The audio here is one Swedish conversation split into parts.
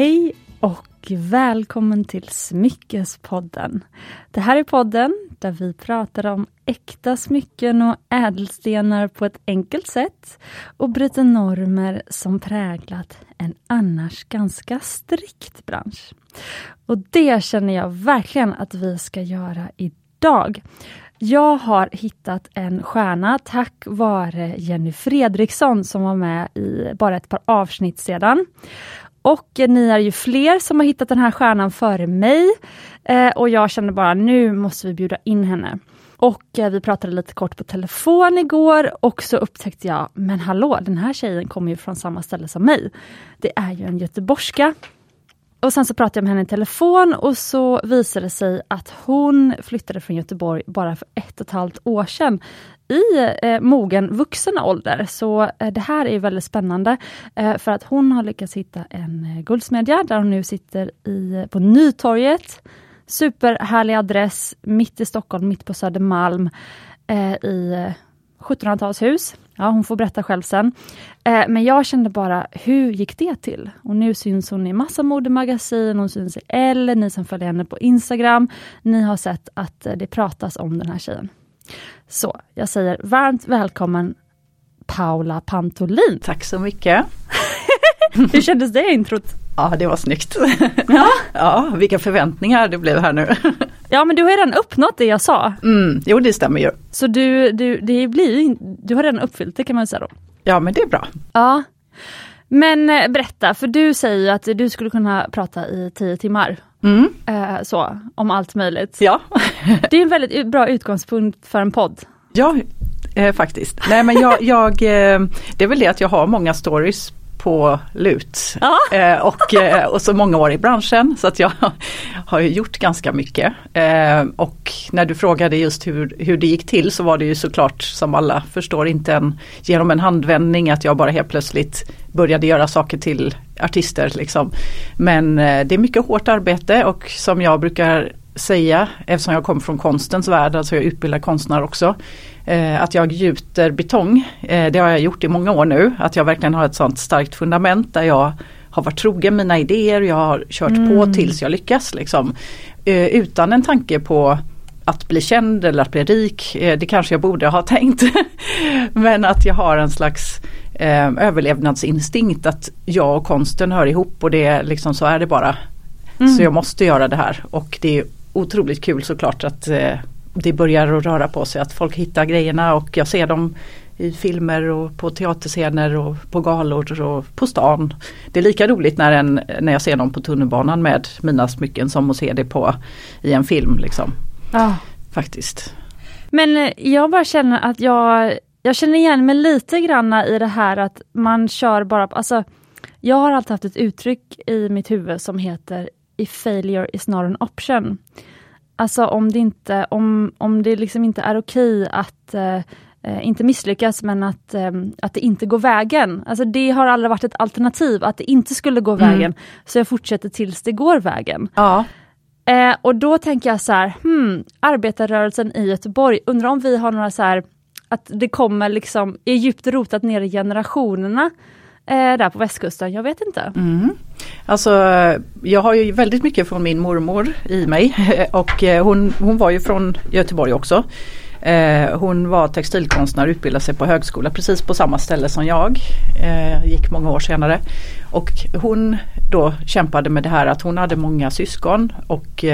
Hej och välkommen till Smyckespodden. Det här är podden där vi pratar om äkta smycken och ädelstenar på ett enkelt sätt och bryter normer som präglat en annars ganska strikt bransch. Och det känner jag verkligen att vi ska göra idag. Jag har hittat en stjärna tack vare Jenny Fredriksson som var med i bara ett par avsnitt sedan. Och ni är ju fler som har hittat den här stjärnan före mig. Eh, och jag kände bara nu måste vi bjuda in henne. Och eh, vi pratade lite kort på telefon igår och så upptäckte jag, men hallå, den här tjejen kommer ju från samma ställe som mig. Det är ju en göteborgska. Och sen så pratade jag med henne i telefon och så visade det sig att hon flyttade från Göteborg bara för ett och ett halvt år sedan i eh, mogen vuxen ålder. Så eh, det här är väldigt spännande eh, för att hon har lyckats hitta en eh, guldsmedja där hon nu sitter i, eh, på Nytorget. Superhärlig adress mitt i Stockholm, mitt på Södermalm eh, i eh, 1700-talshus. Ja, hon får berätta själv sen. Eh, men jag kände bara, hur gick det till? Och nu syns hon i massa modemagasin, hon syns i Elle, ni som följer henne på Instagram. Ni har sett att eh, det pratas om den här tjejen. Så jag säger varmt välkommen Paula Pantolin. Tack så mycket. hur kändes det introt? Ja det var snyggt. Ja. ja, vilka förväntningar det blev här nu. ja men du har redan uppnått det jag sa. Mm, jo det stämmer ju. Så du, du, det blir, du har redan uppfyllt det kan man säga då. Ja men det är bra. Ja. Men eh, berätta, för du säger att du skulle kunna prata i tio timmar. Mm. Eh, så, om allt möjligt. Ja. det är en väldigt bra utgångspunkt för en podd. Ja, eh, faktiskt. Nej men jag, jag eh, det är väl det att jag har många stories på lut. Eh, och, eh, och så många år i branschen så att jag har gjort ganska mycket. Eh, och när du frågade just hur, hur det gick till så var det ju såklart som alla förstår inte en, genom en handvändning att jag bara helt plötsligt började göra saker till artister. Liksom. Men eh, det är mycket hårt arbete och som jag brukar säga eftersom jag kommer från konstens värld, alltså jag utbildar konstnär också. Eh, att jag gjuter betong, eh, det har jag gjort i många år nu. Att jag verkligen har ett sånt starkt fundament där jag har varit trogen mina idéer, jag har kört mm. på tills jag lyckas. Liksom. Eh, utan en tanke på att bli känd eller att bli rik, det kanske jag borde ha tänkt. Men att jag har en slags överlevnadsinstinkt att jag och konsten hör ihop och det liksom så är det bara. Mm. Så jag måste göra det här och det är otroligt kul såklart att eh, det börjar att röra på sig, att folk hittar grejerna och jag ser dem i filmer och på teaterscener och på galor och på stan. Det är lika roligt när, en, när jag ser dem på tunnelbanan med mina smycken som att se det på i en film. Liksom. Ja. Faktiskt. Men eh, jag bara känner att jag, jag känner igen mig lite granna i det här att man kör bara, alltså jag har alltid haft ett uttryck i mitt huvud som heter If failure is not an option. Alltså om det inte, om, om det liksom inte är okej att eh, inte misslyckas men att, eh, att det inte går vägen. Alltså det har aldrig varit ett alternativ att det inte skulle gå mm. vägen. Så jag fortsätter tills det går vägen. Ja. Eh, och då tänker jag så här, hmm, arbetarrörelsen i Göteborg, undrar om vi har några så här, att det kommer liksom, är djupt rotat ner i generationerna eh, Eh, där på västkusten, jag vet inte. Mm. Alltså jag har ju väldigt mycket från min mormor i mig och eh, hon, hon var ju från Göteborg också. Eh, hon var textilkonstnär och utbildade sig på högskola precis på samma ställe som jag. Gick många år senare. Och hon då kämpade med det här att hon hade många syskon och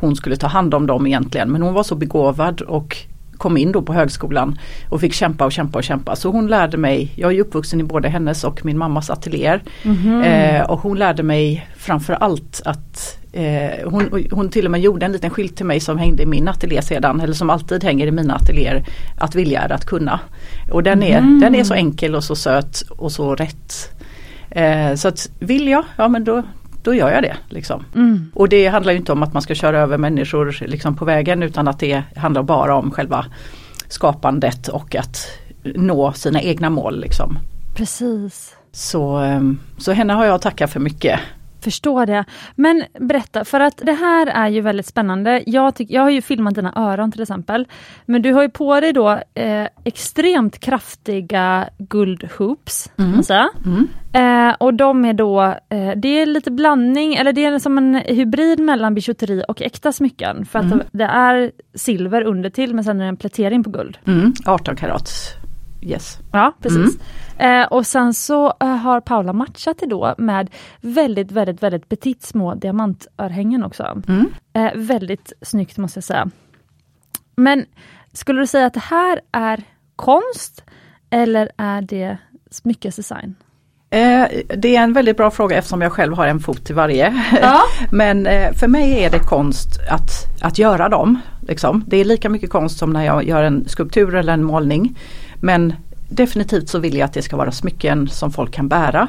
hon skulle ta hand om dem egentligen. Men hon var så begåvad och kom in då på högskolan och fick kämpa och kämpa och kämpa. Så hon lärde mig, jag är uppvuxen i både hennes och min mammas ateljéer. Mm -hmm. eh, och hon lärde mig framförallt att eh, hon, hon till och med gjorde en liten skylt till mig som hängde i min ateljé sedan, eller som alltid hänger i mina ateljéer. Att vilja är att kunna. Och den är, mm. den är så enkel och så söt och så rätt. Eh, så att vill jag, ja men då, då gör jag det. Liksom. Mm. Och det handlar inte om att man ska köra över människor liksom, på vägen utan att det handlar bara om själva skapandet och att nå sina egna mål. Liksom. Precis. Så, ehm, så henne har jag att tacka för mycket. Förstår det. Men berätta, för att det här är ju väldigt spännande. Jag, tyck, jag har ju filmat dina öron till exempel. Men du har ju på dig då eh, extremt kraftiga guldhoops. Mm. Mm. Eh, och de är då, eh, det är lite blandning, eller det är som en hybrid mellan bijouteri och äkta smycken. För att mm. det är silver under till men sen är det en plätering på guld. 18 mm. Yes. Ja precis. Mm. Eh, och sen så eh, har Paula matchat det då med väldigt, väldigt, väldigt petit små diamantörhängen också. Mm. Eh, väldigt snyggt måste jag säga. Men skulle du säga att det här är konst eller är det smyckesdesign? Eh, det är en väldigt bra fråga eftersom jag själv har en fot i varje. Ja. Men eh, för mig är det konst att, att göra dem. Liksom. Det är lika mycket konst som när jag gör en skulptur eller en målning. Men definitivt så vill jag att det ska vara smycken som folk kan bära.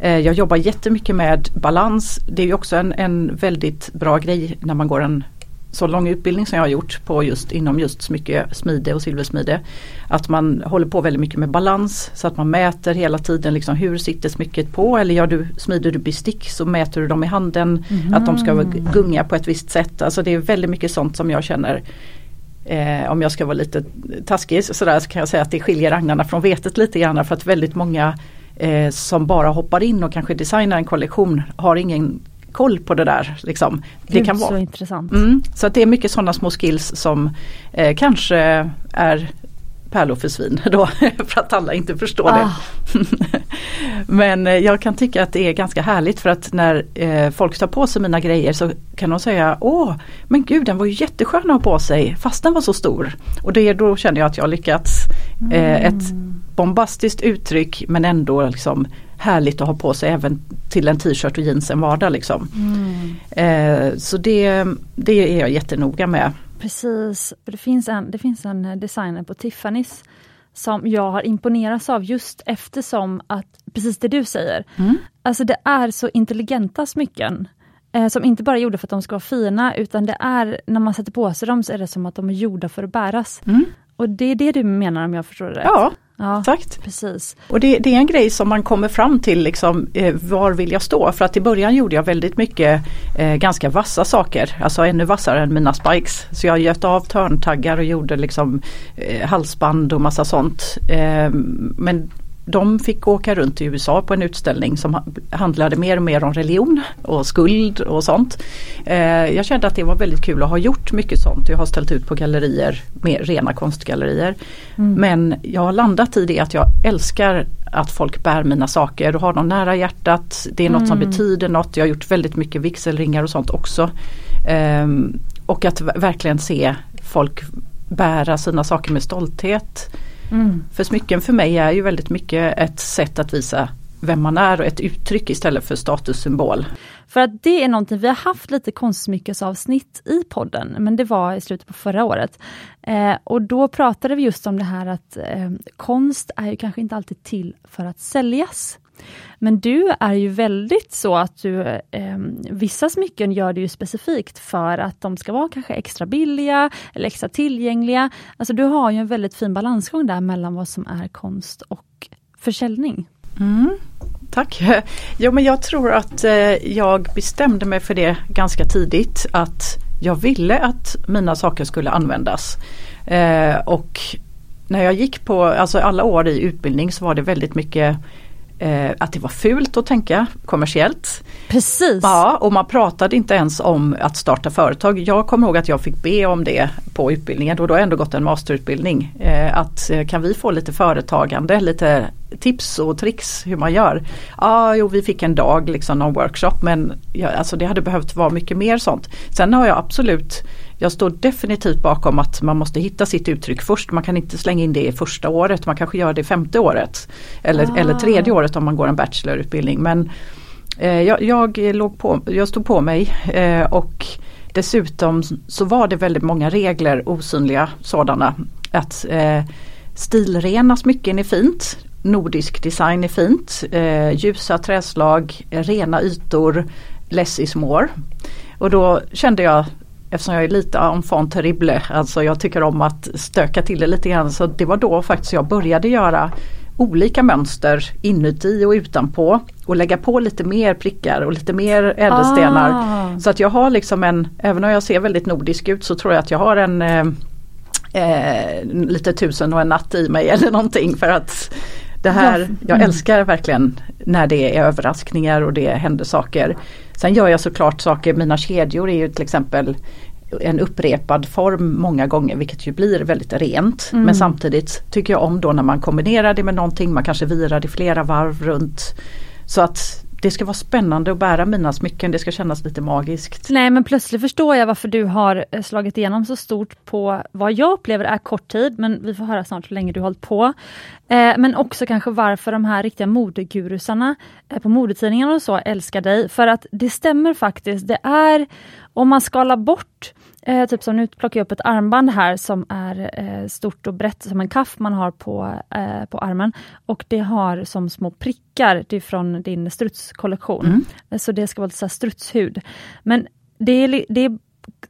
Eh, jag jobbar jättemycket med balans. Det är också en, en väldigt bra grej när man går en så lång utbildning som jag har gjort på just inom just smycke, smide och silversmide. Att man håller på väldigt mycket med balans så att man mäter hela tiden liksom hur sitter smycket på eller gör du, smider du bestick så mäter du dem i handen. Mm. Att de ska gunga på ett visst sätt. Alltså det är väldigt mycket sånt som jag känner Eh, om jag ska vara lite taskig sådär, så kan jag säga att det skiljer agnarna från vetet lite grann för att väldigt många eh, som bara hoppar in och kanske designar en kollektion har ingen koll på det där. Liksom. Det kan vara. Så intressant. Mm, så att det är mycket sådana små skills som eh, kanske är pärlor för svin då för att alla inte förstår ah. det. Men eh, jag kan tycka att det är ganska härligt för att när eh, folk tar på sig mina grejer så kan de säga Åh men gud den var ju jätteskön att ha på sig fast den var så stor. Och det, då känner jag att jag har lyckats. Eh, mm. Ett bombastiskt uttryck men ändå liksom härligt att ha på sig även till en t-shirt och jeans en vardag. Liksom. Mm. Eh, så det, det är jag jättenoga med. Precis, det finns en, det finns en designer på Tiffany's som jag har imponerats av just eftersom att, precis det du säger, mm. alltså det är så intelligenta smycken. Eh, som inte bara är gjorda för att de ska vara fina utan det är, när man sätter på sig dem så är det som att de är gjorda för att bäras. Mm. Och det är det du menar om jag förstår det rätt? Ja, Ja, Exakt. Precis. Och det, det, är en grej som man kommer fram till, liksom, eh, var vill jag stå? För att i början gjorde jag väldigt mycket eh, ganska vassa saker, alltså ännu vassare än mina spikes. Så jag göt av törntaggar och gjorde liksom eh, halsband och massa sånt. Eh, men de fick åka runt i USA på en utställning som handlade mer och mer om religion och skuld och sånt. Eh, jag kände att det var väldigt kul att ha gjort mycket sånt. Jag har ställt ut på gallerier, mer rena konstgallerier. Mm. Men jag har landat i det att jag älskar att folk bär mina saker och har dem nära hjärtat. Det är något mm. som betyder något. Jag har gjort väldigt mycket vigselringar och sånt också. Um, och att verkligen se folk bära sina saker med stolthet. Mm. För smycken för mig är ju väldigt mycket ett sätt att visa vem man är och ett uttryck istället för statussymbol. För att det är någonting, vi har haft lite konstsmyckesavsnitt i podden, men det var i slutet på förra året. Eh, och då pratade vi just om det här att eh, konst är ju kanske inte alltid till för att säljas. Men du är ju väldigt så att du, eh, vissa smycken gör du ju specifikt för att de ska vara kanske extra billiga eller extra tillgängliga. Alltså du har ju en väldigt fin balansgång där mellan vad som är konst och försäljning. Mm, tack! Jo men jag tror att eh, jag bestämde mig för det ganska tidigt att jag ville att mina saker skulle användas. Eh, och när jag gick på, alltså alla år i utbildning så var det väldigt mycket eh, att det var fult att tänka kommersiellt. Precis. Ja, och man pratade inte ens om att starta företag. Jag kommer ihåg att jag fick be om det på utbildningen och då har jag ändå gått en masterutbildning. Eh, att eh, kan vi få lite företagande, lite tips och tricks hur man gör. Ja, jo vi fick en dag, liksom någon workshop men ja, alltså det hade behövt vara mycket mer sånt. Sen har jag absolut jag står definitivt bakom att man måste hitta sitt uttryck först. Man kan inte slänga in det i första året, man kanske gör det femte året. Eller, ah. eller tredje året om man går en bachelorutbildning. Men eh, jag, jag, låg på, jag stod på mig eh, och dessutom så var det väldigt många regler, osynliga sådana. Att eh, stilrena smycken är fint. Nordisk design är fint. Eh, ljusa träslag, rena ytor, less is more. Och då kände jag eftersom jag är lite enfant terrible, alltså jag tycker om att stöka till det lite grann. Så det var då faktiskt jag började göra olika mönster inuti och utanpå och lägga på lite mer prickar och lite mer ädelstenar. Ah. Så att jag har liksom en, även om jag ser väldigt nordisk ut så tror jag att jag har en eh, eh, lite tusen och en natt i mig eller någonting för att det här, mm. jag älskar verkligen när det är överraskningar och det händer saker. Sen gör jag såklart saker, mina kedjor är ju till exempel en upprepad form många gånger vilket ju blir väldigt rent. Mm. Men samtidigt tycker jag om då när man kombinerar det med någonting, man kanske virar det flera varv runt. Så att det ska vara spännande att bära mina smycken, det ska kännas lite magiskt. Nej men plötsligt förstår jag varför du har eh, slagit igenom så stort på vad jag upplever är kort tid, men vi får höra snart hur länge du hållit på. Eh, men också kanske varför de här riktiga modegurusarna eh, på modetidningarna och så älskar dig. För att det stämmer faktiskt, det är om man skalar bort Eh, typ som nu plockar jag upp ett armband här som är eh, stort och brett som en kaff man har på, eh, på armen. Och det har som små prickar, det är från din strutskollektion. Mm. Så det ska vara lite så strutshud. Men det är, det är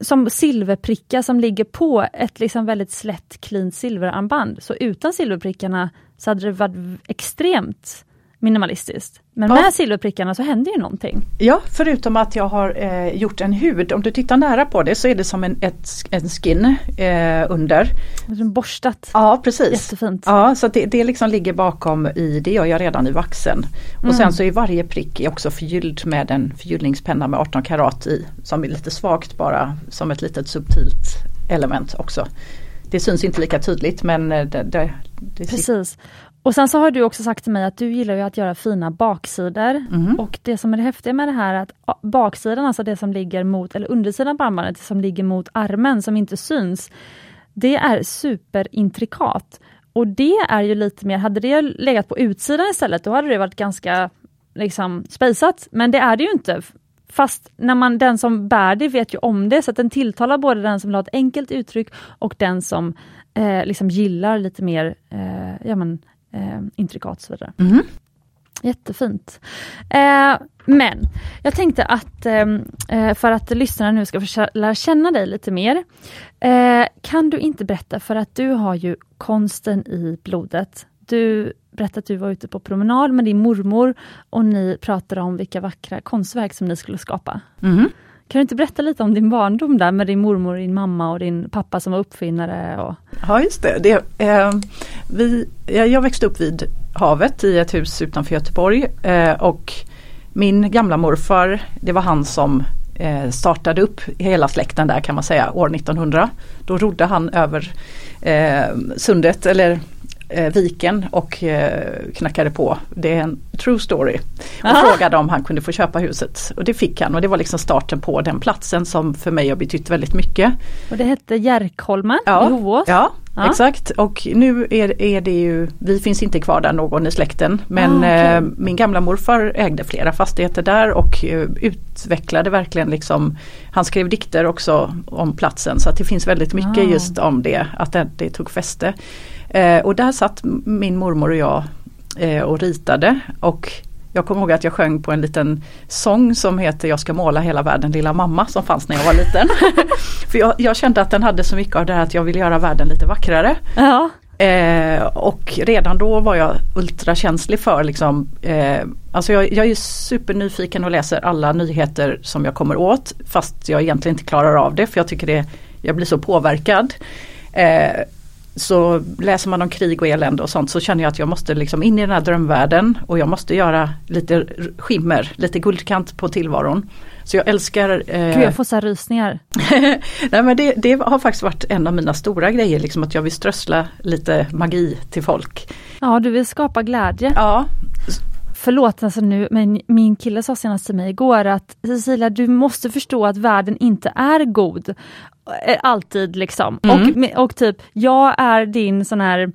som silverprickar som ligger på ett liksom väldigt slätt clean silverarmband. Så utan silverprickarna så hade det varit extremt minimalistiskt. Men med silverprickarna så händer ju någonting. Ja, förutom att jag har eh, gjort en hud. Om du tittar nära på det så är det som en, ett, en skin eh, under. Borstat. Ja, precis. Jättefint. Ja, så det, det liksom ligger bakom i, det gör jag redan i vaxen. Och mm. sen så är varje prick också förgylld med en förgyllningspenna med 18 karat i. Som är lite svagt bara, som ett litet subtilt element också. Det syns inte lika tydligt men eh, det, det, det Precis. Och sen så har du också sagt till mig att du gillar ju att göra fina baksidor. Mm. Och det som är det häftiga med det här är att baksidan, alltså det som ligger mot, eller undersidan på armbandet, det som ligger mot armen som inte syns. Det är superintrikat. Och det är ju lite mer, hade det legat på utsidan istället, då hade det varit ganska liksom spejsat. Men det är det ju inte. Fast när man, den som bär det vet ju om det, så att den tilltalar både den som vill ha ett enkelt uttryck och den som eh, liksom gillar lite mer eh, ja, men, eh, intrikat och så vidare. Mm. Jättefint. Eh, men jag tänkte att ehm, eh, för att lyssnarna nu ska få lära känna dig lite mer. Eh, kan du inte berätta, för att du har ju konsten i blodet. Du berättade att du var ute på promenad med din mormor och ni pratade om vilka vackra konstverk som ni skulle skapa. Mm. Kan du inte berätta lite om din barndom där med din mormor, din mamma och din pappa som var uppfinnare? Och... Ja just det. det eh, vi, jag växte upp vid havet i ett hus utanför Göteborg eh, och min gamla morfar, det var han som eh, startade upp hela släkten där kan man säga år 1900. Då rodde han över eh, sundet eller eh, viken och eh, knackade på. Det är en true story. Och Aha. frågade om han kunde få köpa huset. Och det fick han och det var liksom starten på den platsen som för mig har betytt väldigt mycket. Och det hette Järkholmen ja, i Hovås? Ja, ja, exakt. Och nu är, är det ju, vi finns inte kvar där någon i släkten. Men ah, okay. eh, min gamla morfar ägde flera fastigheter där och eh, utvecklade verkligen liksom Han skrev dikter också om platsen så att det finns väldigt mycket ah. just om det, att det, det tog fäste. Eh, och där satt min mormor och jag eh, och ritade och jag kommer ihåg att jag sjöng på en liten sång som heter Jag ska måla hela världen lilla mamma som fanns när jag var liten. För jag, jag, kände att den hade så mycket av det här att jag ville göra världen lite vackrare. Ja. Eh, och redan då var jag ultrakänslig för liksom, eh, alltså jag, jag är supernyfiken och läser alla nyheter som jag kommer åt fast jag egentligen inte klarar av det för jag tycker det, jag blir så påverkad. Eh, så läser man om krig och elände och sånt så känner jag att jag måste liksom in i den här drömvärlden och jag måste göra lite skimmer, lite guldkant på tillvaron. Så jag älskar... Eh... Gud jag får så rysningar. Nej men det, det, har faktiskt varit en av mina stora grejer, liksom att jag vill strössla lite magi till folk. Ja du vill skapa glädje. Ja. Förlåt alltså nu, men min kille sa senast till mig igår att Cecilia du måste förstå att världen inte är god. Eh, alltid liksom. Mm. Och, och typ, jag är din sån här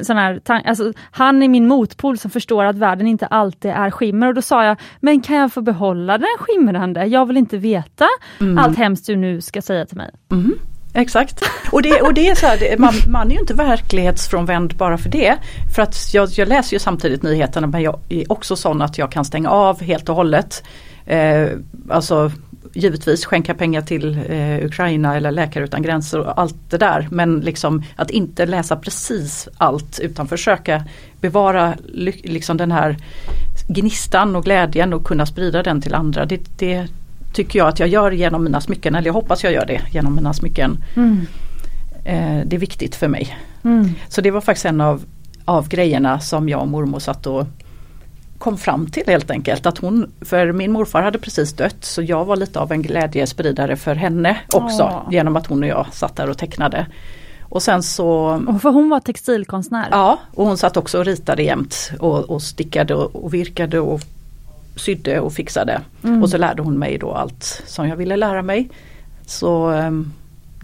sån här, alltså, han är min motpol som förstår att världen inte alltid är skimmer och då sa jag, men kan jag få behålla den skimrande? Jag vill inte veta mm. allt hemskt du nu ska säga till mig. Mm. Exakt. Och det, och det är så här, man, man är ju inte verklighetsfrånvänd bara för det. För att jag, jag läser ju samtidigt nyheterna men jag är också sån att jag kan stänga av helt och hållet. Eh, alltså givetvis skänka pengar till eh, Ukraina eller Läkare utan gränser och allt det där. Men liksom att inte läsa precis allt utan försöka bevara liksom den här gnistan och glädjen och kunna sprida den till andra. Det, det tycker jag att jag gör genom mina smycken, eller jag hoppas jag gör det genom mina smycken. Mm. Eh, det är viktigt för mig. Mm. Så det var faktiskt en av, av grejerna som jag och mormor satt och kom fram till helt enkelt. Att hon, för min morfar hade precis dött så jag var lite av en glädjespridare för henne också Åh. genom att hon och jag satt där och tecknade. Och sen så... för hon var textilkonstnär? Ja, och hon satt också och ritade jämt och, och stickade och, och virkade och sydde och fixade. Mm. Och så lärde hon mig då allt som jag ville lära mig. Så um,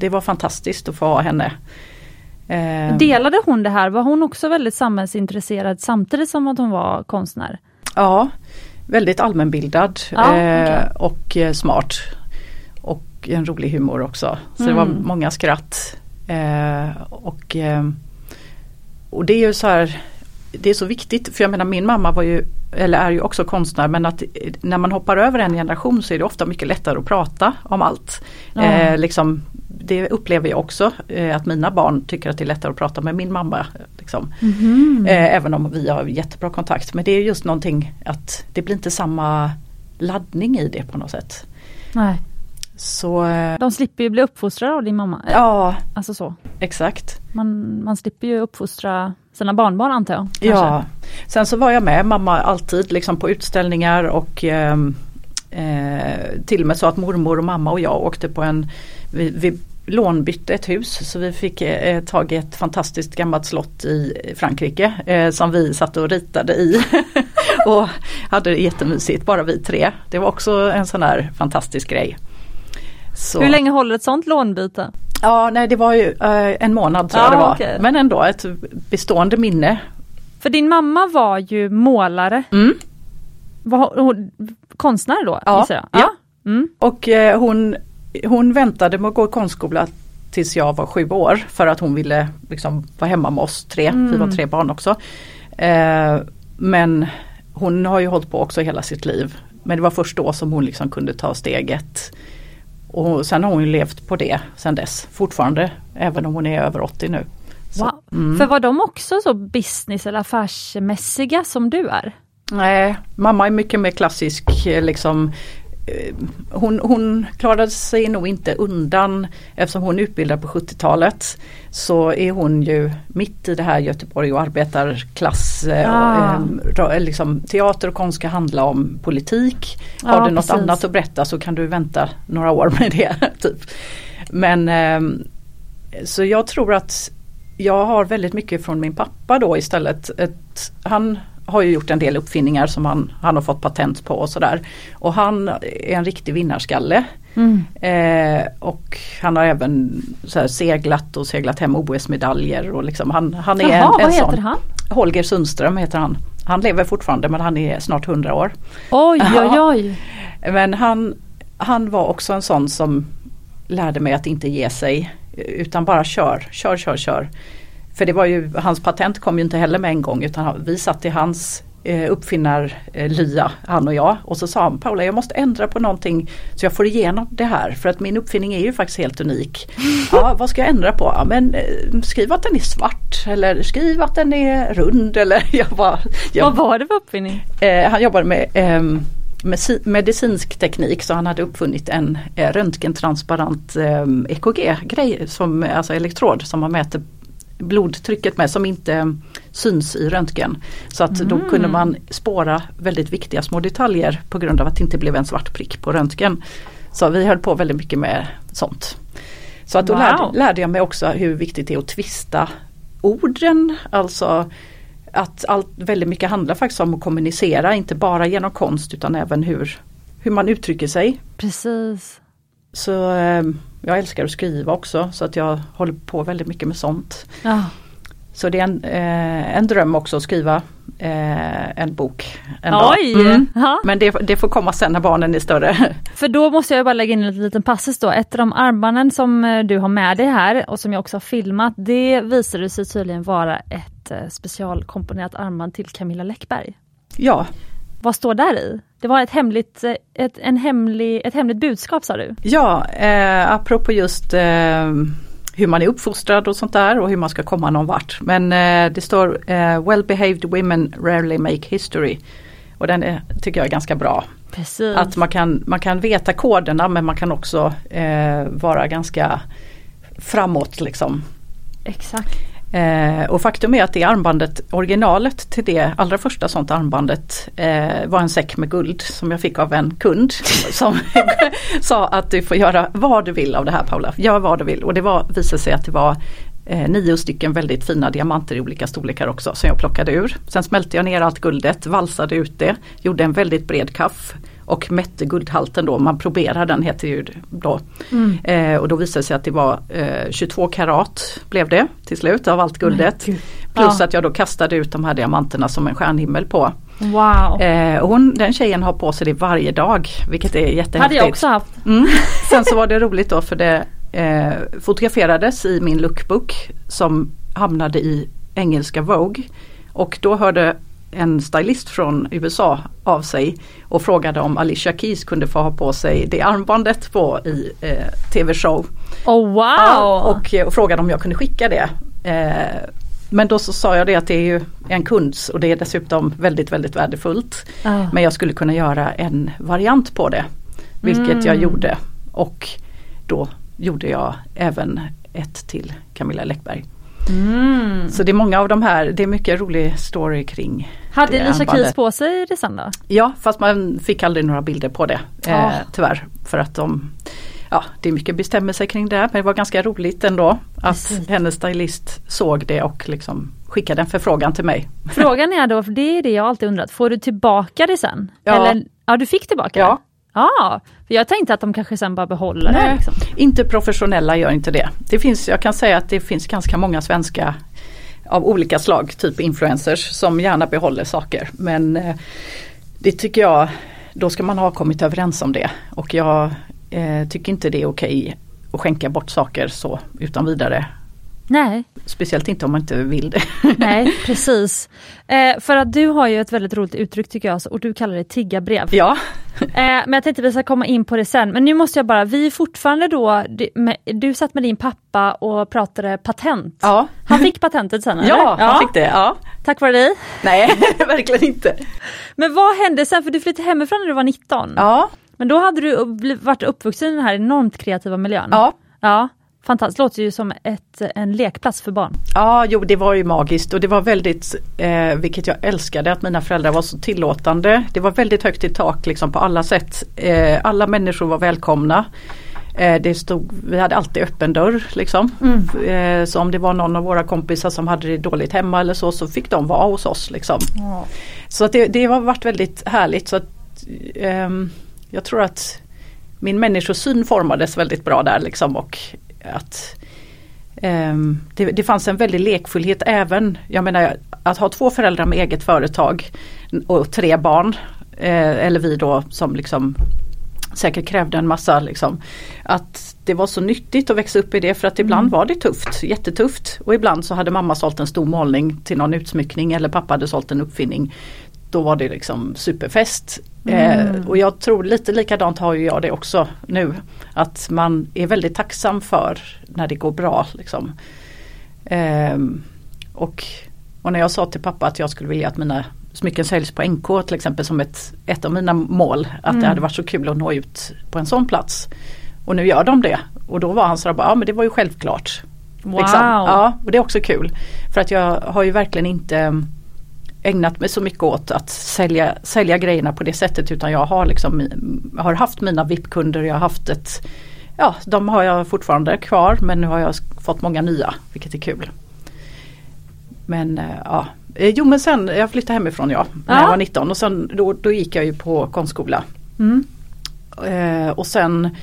det var fantastiskt att få ha henne. Uh, Delade hon det här? Var hon också väldigt samhällsintresserad samtidigt som att hon var konstnär? Ja, väldigt allmänbildad ja, okay. eh, och eh, smart. Och en rolig humor också. Så mm. det var mm. många skratt. Eh, och, eh, och det är ju så här det är så viktigt, för jag menar min mamma var ju, eller är ju också konstnär men att när man hoppar över en generation så är det ofta mycket lättare att prata om allt. Mm. Eh, liksom, det upplever jag också, eh, att mina barn tycker att det är lättare att prata med min mamma. Liksom. Mm. Eh, även om vi har jättebra kontakt. Men det är just någonting att det blir inte samma laddning i det på något sätt. Nej. Så, eh, De slipper ju bli uppfostrade av din mamma. Ja, alltså så. exakt. Man, man slipper ju uppfostra sina barnbarn antar jag? Kanske. Ja, sen så var jag med mamma alltid liksom på utställningar och eh, eh, till och med så att mormor och mamma och jag åkte på en, vi, vi lånbytte ett hus så vi fick eh, tag i ett fantastiskt gammalt slott i Frankrike eh, som vi satt och ritade i. och hade det jättemysigt, bara vi tre. Det var också en sån här fantastisk grej. Så. Hur länge håller ett sånt lånbyte? Ja, nej det var ju uh, en månad tror ja, jag det var. Okay. Men ändå ett bestående minne. För din mamma var ju målare. Mm. Var hon konstnär då? Ja. ja. ja. Mm. Och uh, hon, hon väntade med att gå i konstskola tills jag var sju år för att hon ville liksom vara hemma med oss tre. Mm. Vi var tre barn också. Uh, men hon har ju hållit på också hela sitt liv. Men det var först då som hon liksom kunde ta steget och sen har hon ju levt på det sen dess fortfarande, även om hon är över 80 nu. Wow. Mm. För var de också så business eller affärsmässiga som du är? Nej, mamma är mycket mer klassisk liksom Eh, hon, hon klarade sig nog inte undan eftersom hon utbildade på 70-talet så är hon ju mitt i det här Göteborg och arbetarklass. Eh, ah. Eh, liksom, teater och konst ska handla om politik. Har ja, du något precis. annat att berätta så kan du vänta några år med det. typ. Men så jag tror att jag har väldigt mycket från min pappa då istället. Ett, han har ju gjort en del uppfinningar som han, han har fått patent på och sådär. Och han är en riktig vinnarskalle. Mm. Eh, och han har även seglat och seglat hem OS-medaljer. Och liksom, han, han är Jaha, en, en vad heter han? Holger Sundström heter han. Han lever fortfarande men han är snart 100 år. Oj oj oj. Men han, han var också en sån som lärde mig att inte ge sig. Utan bara kör, kör, kör, kör. För det var ju, hans patent kom ju inte heller med en gång utan vi satt i hans eh, uppfinnarlya, eh, han och jag. Och så sa han Paula jag måste ändra på någonting så jag får igenom det här för att min uppfinning är ju faktiskt helt unik. Ja, vad ska jag ändra på? Ja, men eh, skriv att den är svart eller skriv att den är rund eller jag bara, jag, Vad var det för uppfinning? Eh, han jobbade med eh, medicinsk teknik så han hade uppfunnit en eh, röntgentransparent eh, EKG-grej, som, alltså elektrod som man mäter blodtrycket med som inte syns i röntgen. Så att mm. då kunde man spåra väldigt viktiga små detaljer på grund av att det inte blev en svart prick på röntgen. Så vi höll på väldigt mycket med sånt. Så att då wow. lärde, lärde, jag mig också hur viktigt det är att tvista orden. Alltså att allt, väldigt mycket handlar faktiskt om att kommunicera, inte bara genom konst utan även hur, hur man uttrycker sig. Precis. Så eh, jag älskar att skriva också så att jag håller på väldigt mycket med sånt. Ja. Så det är en, eh, en dröm också att skriva eh, en bok en Oj! dag. Mm. Men det, det, får komma sen när barnen är större. För då måste jag bara lägga in en liten passus då. Ett av de armbanden som eh, du har med dig här och som jag också har filmat, det visade sig tydligen vara ett eh, specialkomponerat armband till Camilla Läckberg. Ja, Vad står där i? Det var ett hemligt, ett, en hemlig, ett hemligt budskap sa du? Ja, eh, apropå just eh, hur man är uppfostrad och sånt där och hur man ska komma någon vart. Men eh, det står eh, Well behaved women rarely make history. Och den är, tycker jag är ganska bra. Precis. Att man kan, man kan veta koderna men man kan också eh, vara ganska framåt liksom. Exakt. Eh, och faktum är att det armbandet, originalet till det allra första sånt armbandet eh, var en säck med guld som jag fick av en kund som sa att du får göra vad du vill av det här Paula, gör vad du vill. Och det var, visade sig att det var eh, nio stycken väldigt fina diamanter i olika storlekar också som jag plockade ur. Sen smälte jag ner allt guldet, valsade ut det, gjorde en väldigt bred kaff och mätte guldhalten då, man proberar den heter ju då. Mm. Eh, och då visade det sig att det var eh, 22 karat blev det till slut av allt guldet. Plus ja. att jag då kastade ut de här diamanterna som en stjärnhimmel på. Wow. Eh, hon, den tjejen har på sig det varje dag vilket är jättehäftigt. Hade jag också haft. Mm. Sen så var det roligt då för det eh, fotograferades i min lookbook som hamnade i engelska Vogue. Och då hörde en stylist från USA av sig och frågade om Alicia Keys kunde få ha på sig det armbandet på i eh, tv-show. Oh wow! Ja, och, och, frågade om jag kunde skicka det. Eh, men då så sa jag det att det är ju en kunds och det är dessutom väldigt väldigt värdefullt. Oh. Men jag skulle kunna göra en variant på det. Vilket mm. jag gjorde. Och då gjorde jag även ett till Camilla Läckberg. Mm. Så det är många av de här, det är mycket rolig story kring Hade Lisa Keys på sig det sen då? Ja fast man fick aldrig några bilder på det eh, tyvärr. För att de Ja det är mycket bestämmelser kring det men det var ganska roligt ändå att Precis. hennes stylist såg det och liksom skickade en förfrågan till mig. Frågan är då, för det är det jag alltid undrat, får du tillbaka det sen? Ja. Eller, ja du fick tillbaka ja. Ja, för jag tänkte att de kanske sen bara behåller Nej, det. Liksom. Inte professionella gör inte det. det finns, jag kan säga att det finns ganska många svenska av olika slag, typ influencers, som gärna behåller saker. Men eh, det tycker jag, då ska man ha kommit överens om det. Och jag eh, tycker inte det är okej att skänka bort saker så utan vidare. Nej. Speciellt inte om man inte vill det. Nej precis. Eh, för att du har ju ett väldigt roligt uttryck tycker jag och du kallar det tiggarbrev. Ja. eh, men jag tänkte vi ska komma in på det sen. Men nu måste jag bara, vi är fortfarande då, du, med, du satt med din pappa och pratade patent. Ja. Han fick patentet sen eller? Ja, han fick det. Ja. Tack vare dig? Nej, verkligen inte. Men vad hände sen? För du flyttade hemifrån när du var 19. Ja. Men då hade du varit uppvuxen i den här enormt kreativa miljön. Ja. Ja. Fantastiskt, låter ju som ett, en lekplats för barn. Ja, jo det var ju magiskt och det var väldigt, eh, vilket jag älskade, att mina föräldrar var så tillåtande. Det var väldigt högt i tak liksom på alla sätt. Eh, alla människor var välkomna. Eh, det stod, vi hade alltid öppen dörr liksom. Mm. Eh, så om det var någon av våra kompisar som hade det dåligt hemma eller så, så fick de vara hos oss. Liksom. Mm. Så att det, det har varit väldigt härligt. Så att, ehm, jag tror att min människosyn formades väldigt bra där liksom och att um, det, det, fanns en väldig lekfullhet även, jag menar att ha två föräldrar med eget företag och tre barn, eh, eller vi då som liksom säkert krävde en massa liksom. Att det var så nyttigt att växa upp i det för att ibland mm. var det tufft, jättetufft. Och ibland så hade mamma sålt en stor målning till någon utsmyckning eller pappa hade sålt en uppfinning. Då var det liksom superfest. Mm. Eh, och jag tror lite likadant har ju jag det också nu. Att man är väldigt tacksam för när det går bra. Liksom. Eh, och, och när jag sa till pappa att jag skulle vilja att mina smycken säljs på NK till exempel som ett, ett av mina mål. Att mm. det hade varit så kul att nå ut på en sån plats. Och nu gör de det. Och då var han så ja men det var ju självklart. Wow. Liksom. Ja, och det är också kul. För att jag har ju verkligen inte ägnat mig så mycket åt att sälja, sälja grejerna på det sättet utan jag har liksom har haft mina VIP-kunder, jag har haft ett Ja, de har jag fortfarande kvar men nu har jag fått många nya vilket är kul. Men eh, ja, eh, jo men sen jag flyttade hemifrån ja, när ja. jag var 19 och sen då, då gick jag ju på konstskola. Mm. Eh, och sen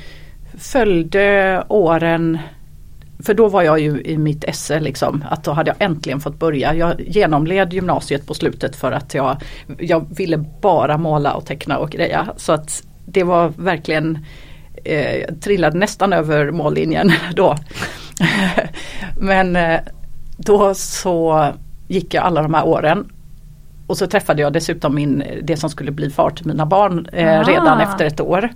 följde åren för då var jag ju i mitt esse liksom, att då hade jag äntligen fått börja. Jag genomled gymnasiet på slutet för att jag, jag ville bara måla och teckna och greja. Så att det var verkligen, eh, jag trillade nästan över mållinjen då. Men eh, då så gick jag alla de här åren och så träffade jag dessutom min, det som skulle bli far till mina barn eh, Ah. redan efter ett år.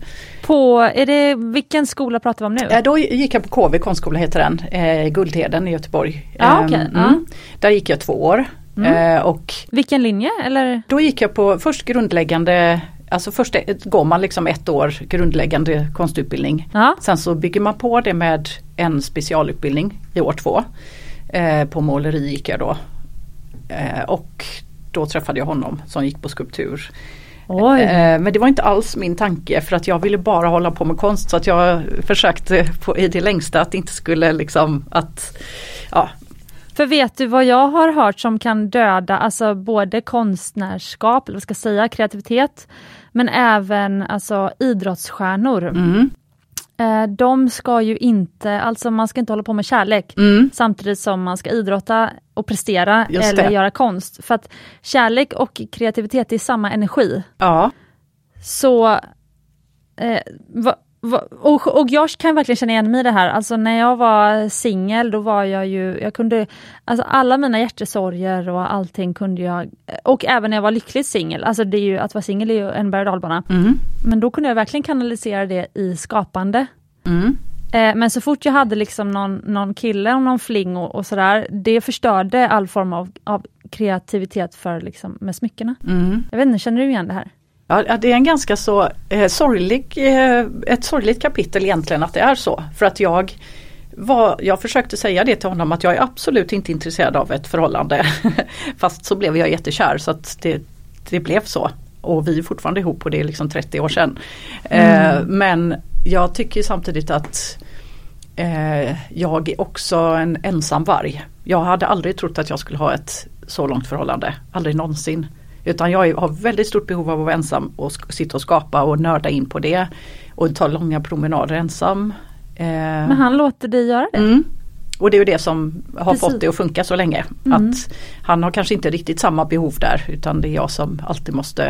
På, är det, vilken skola pratar vi om nu? Eh, då gick jag på KV konstskola heter den, eh, i Guldheden i Göteborg. Ja, Eh, okej, ja. mm. Där gick jag två år. Mm. Eh, och Vilken linje eller? då gick jag på först grundläggande, alltså först går man liksom ett år grundläggande konstutbildning. Ja. Sen så bygger man på det med en specialutbildning i år två. Eh, på måleri gick jag då. Eh, och då träffade jag honom som gick på skulptur. Oj. Eh, men det var inte alls min tanke för att jag ville bara hålla på med konst så att jag försökte på, i det längsta att det inte skulle liksom att ja, För vet du vad jag har hört som kan döda alltså både konstnärskap, eller vad ska jag säga, kreativitet, men även alltså idrottsstjärnor. mm, Eh, de ska ju inte, alltså man ska inte hålla på med kärlek mm, samtidigt som man ska idrotta och prestera Just eller det. göra konst. För att kärlek och kreativitet är samma energi. ja, Så eh, va, och, och jag kan verkligen känna igen mig i det här. Alltså när jag var singel då var jag ju, jag kunde, alltså alla mina hjärtesorger och allting kunde jag, och även när jag var lyckligt singel, alltså det är ju, att vara singel är ju en berg och mm, Men då kunde jag verkligen kanalisera det i skapande. mm, Eh, men så fort jag hade liksom någon, någon kille och någon fling och, och sådär, det förstörde all form av, av kreativitet för liksom, med smyckena. mm. Jag vet inte, känner du igen det här? Ja, det är en ganska så eh, sorglig, eh, ett sorgligt kapitel egentligen att det är så. För att jag var, jag försökte säga det till honom att jag är absolut inte intresserad av ett förhållande. Fast så blev jag jättekär så att det, det blev så. Och vi är fortfarande ihop och det är liksom 30 år sedan. Eh, men jag tycker samtidigt att eh, jag är också en ensam varg. Jag hade aldrig trott att jag skulle ha ett så långt förhållande. Aldrig någonsin. Utan jag har väldigt stort behov av att vara ensam och sitta och skapa och nörda in på det. Och ta långa promenader ensam. Eh, Men han låter dig göra det? Mm. Och det är det som har Precis. fått det att funka så länge. Mm. Att han har kanske inte riktigt samma behov där utan det är jag som alltid måste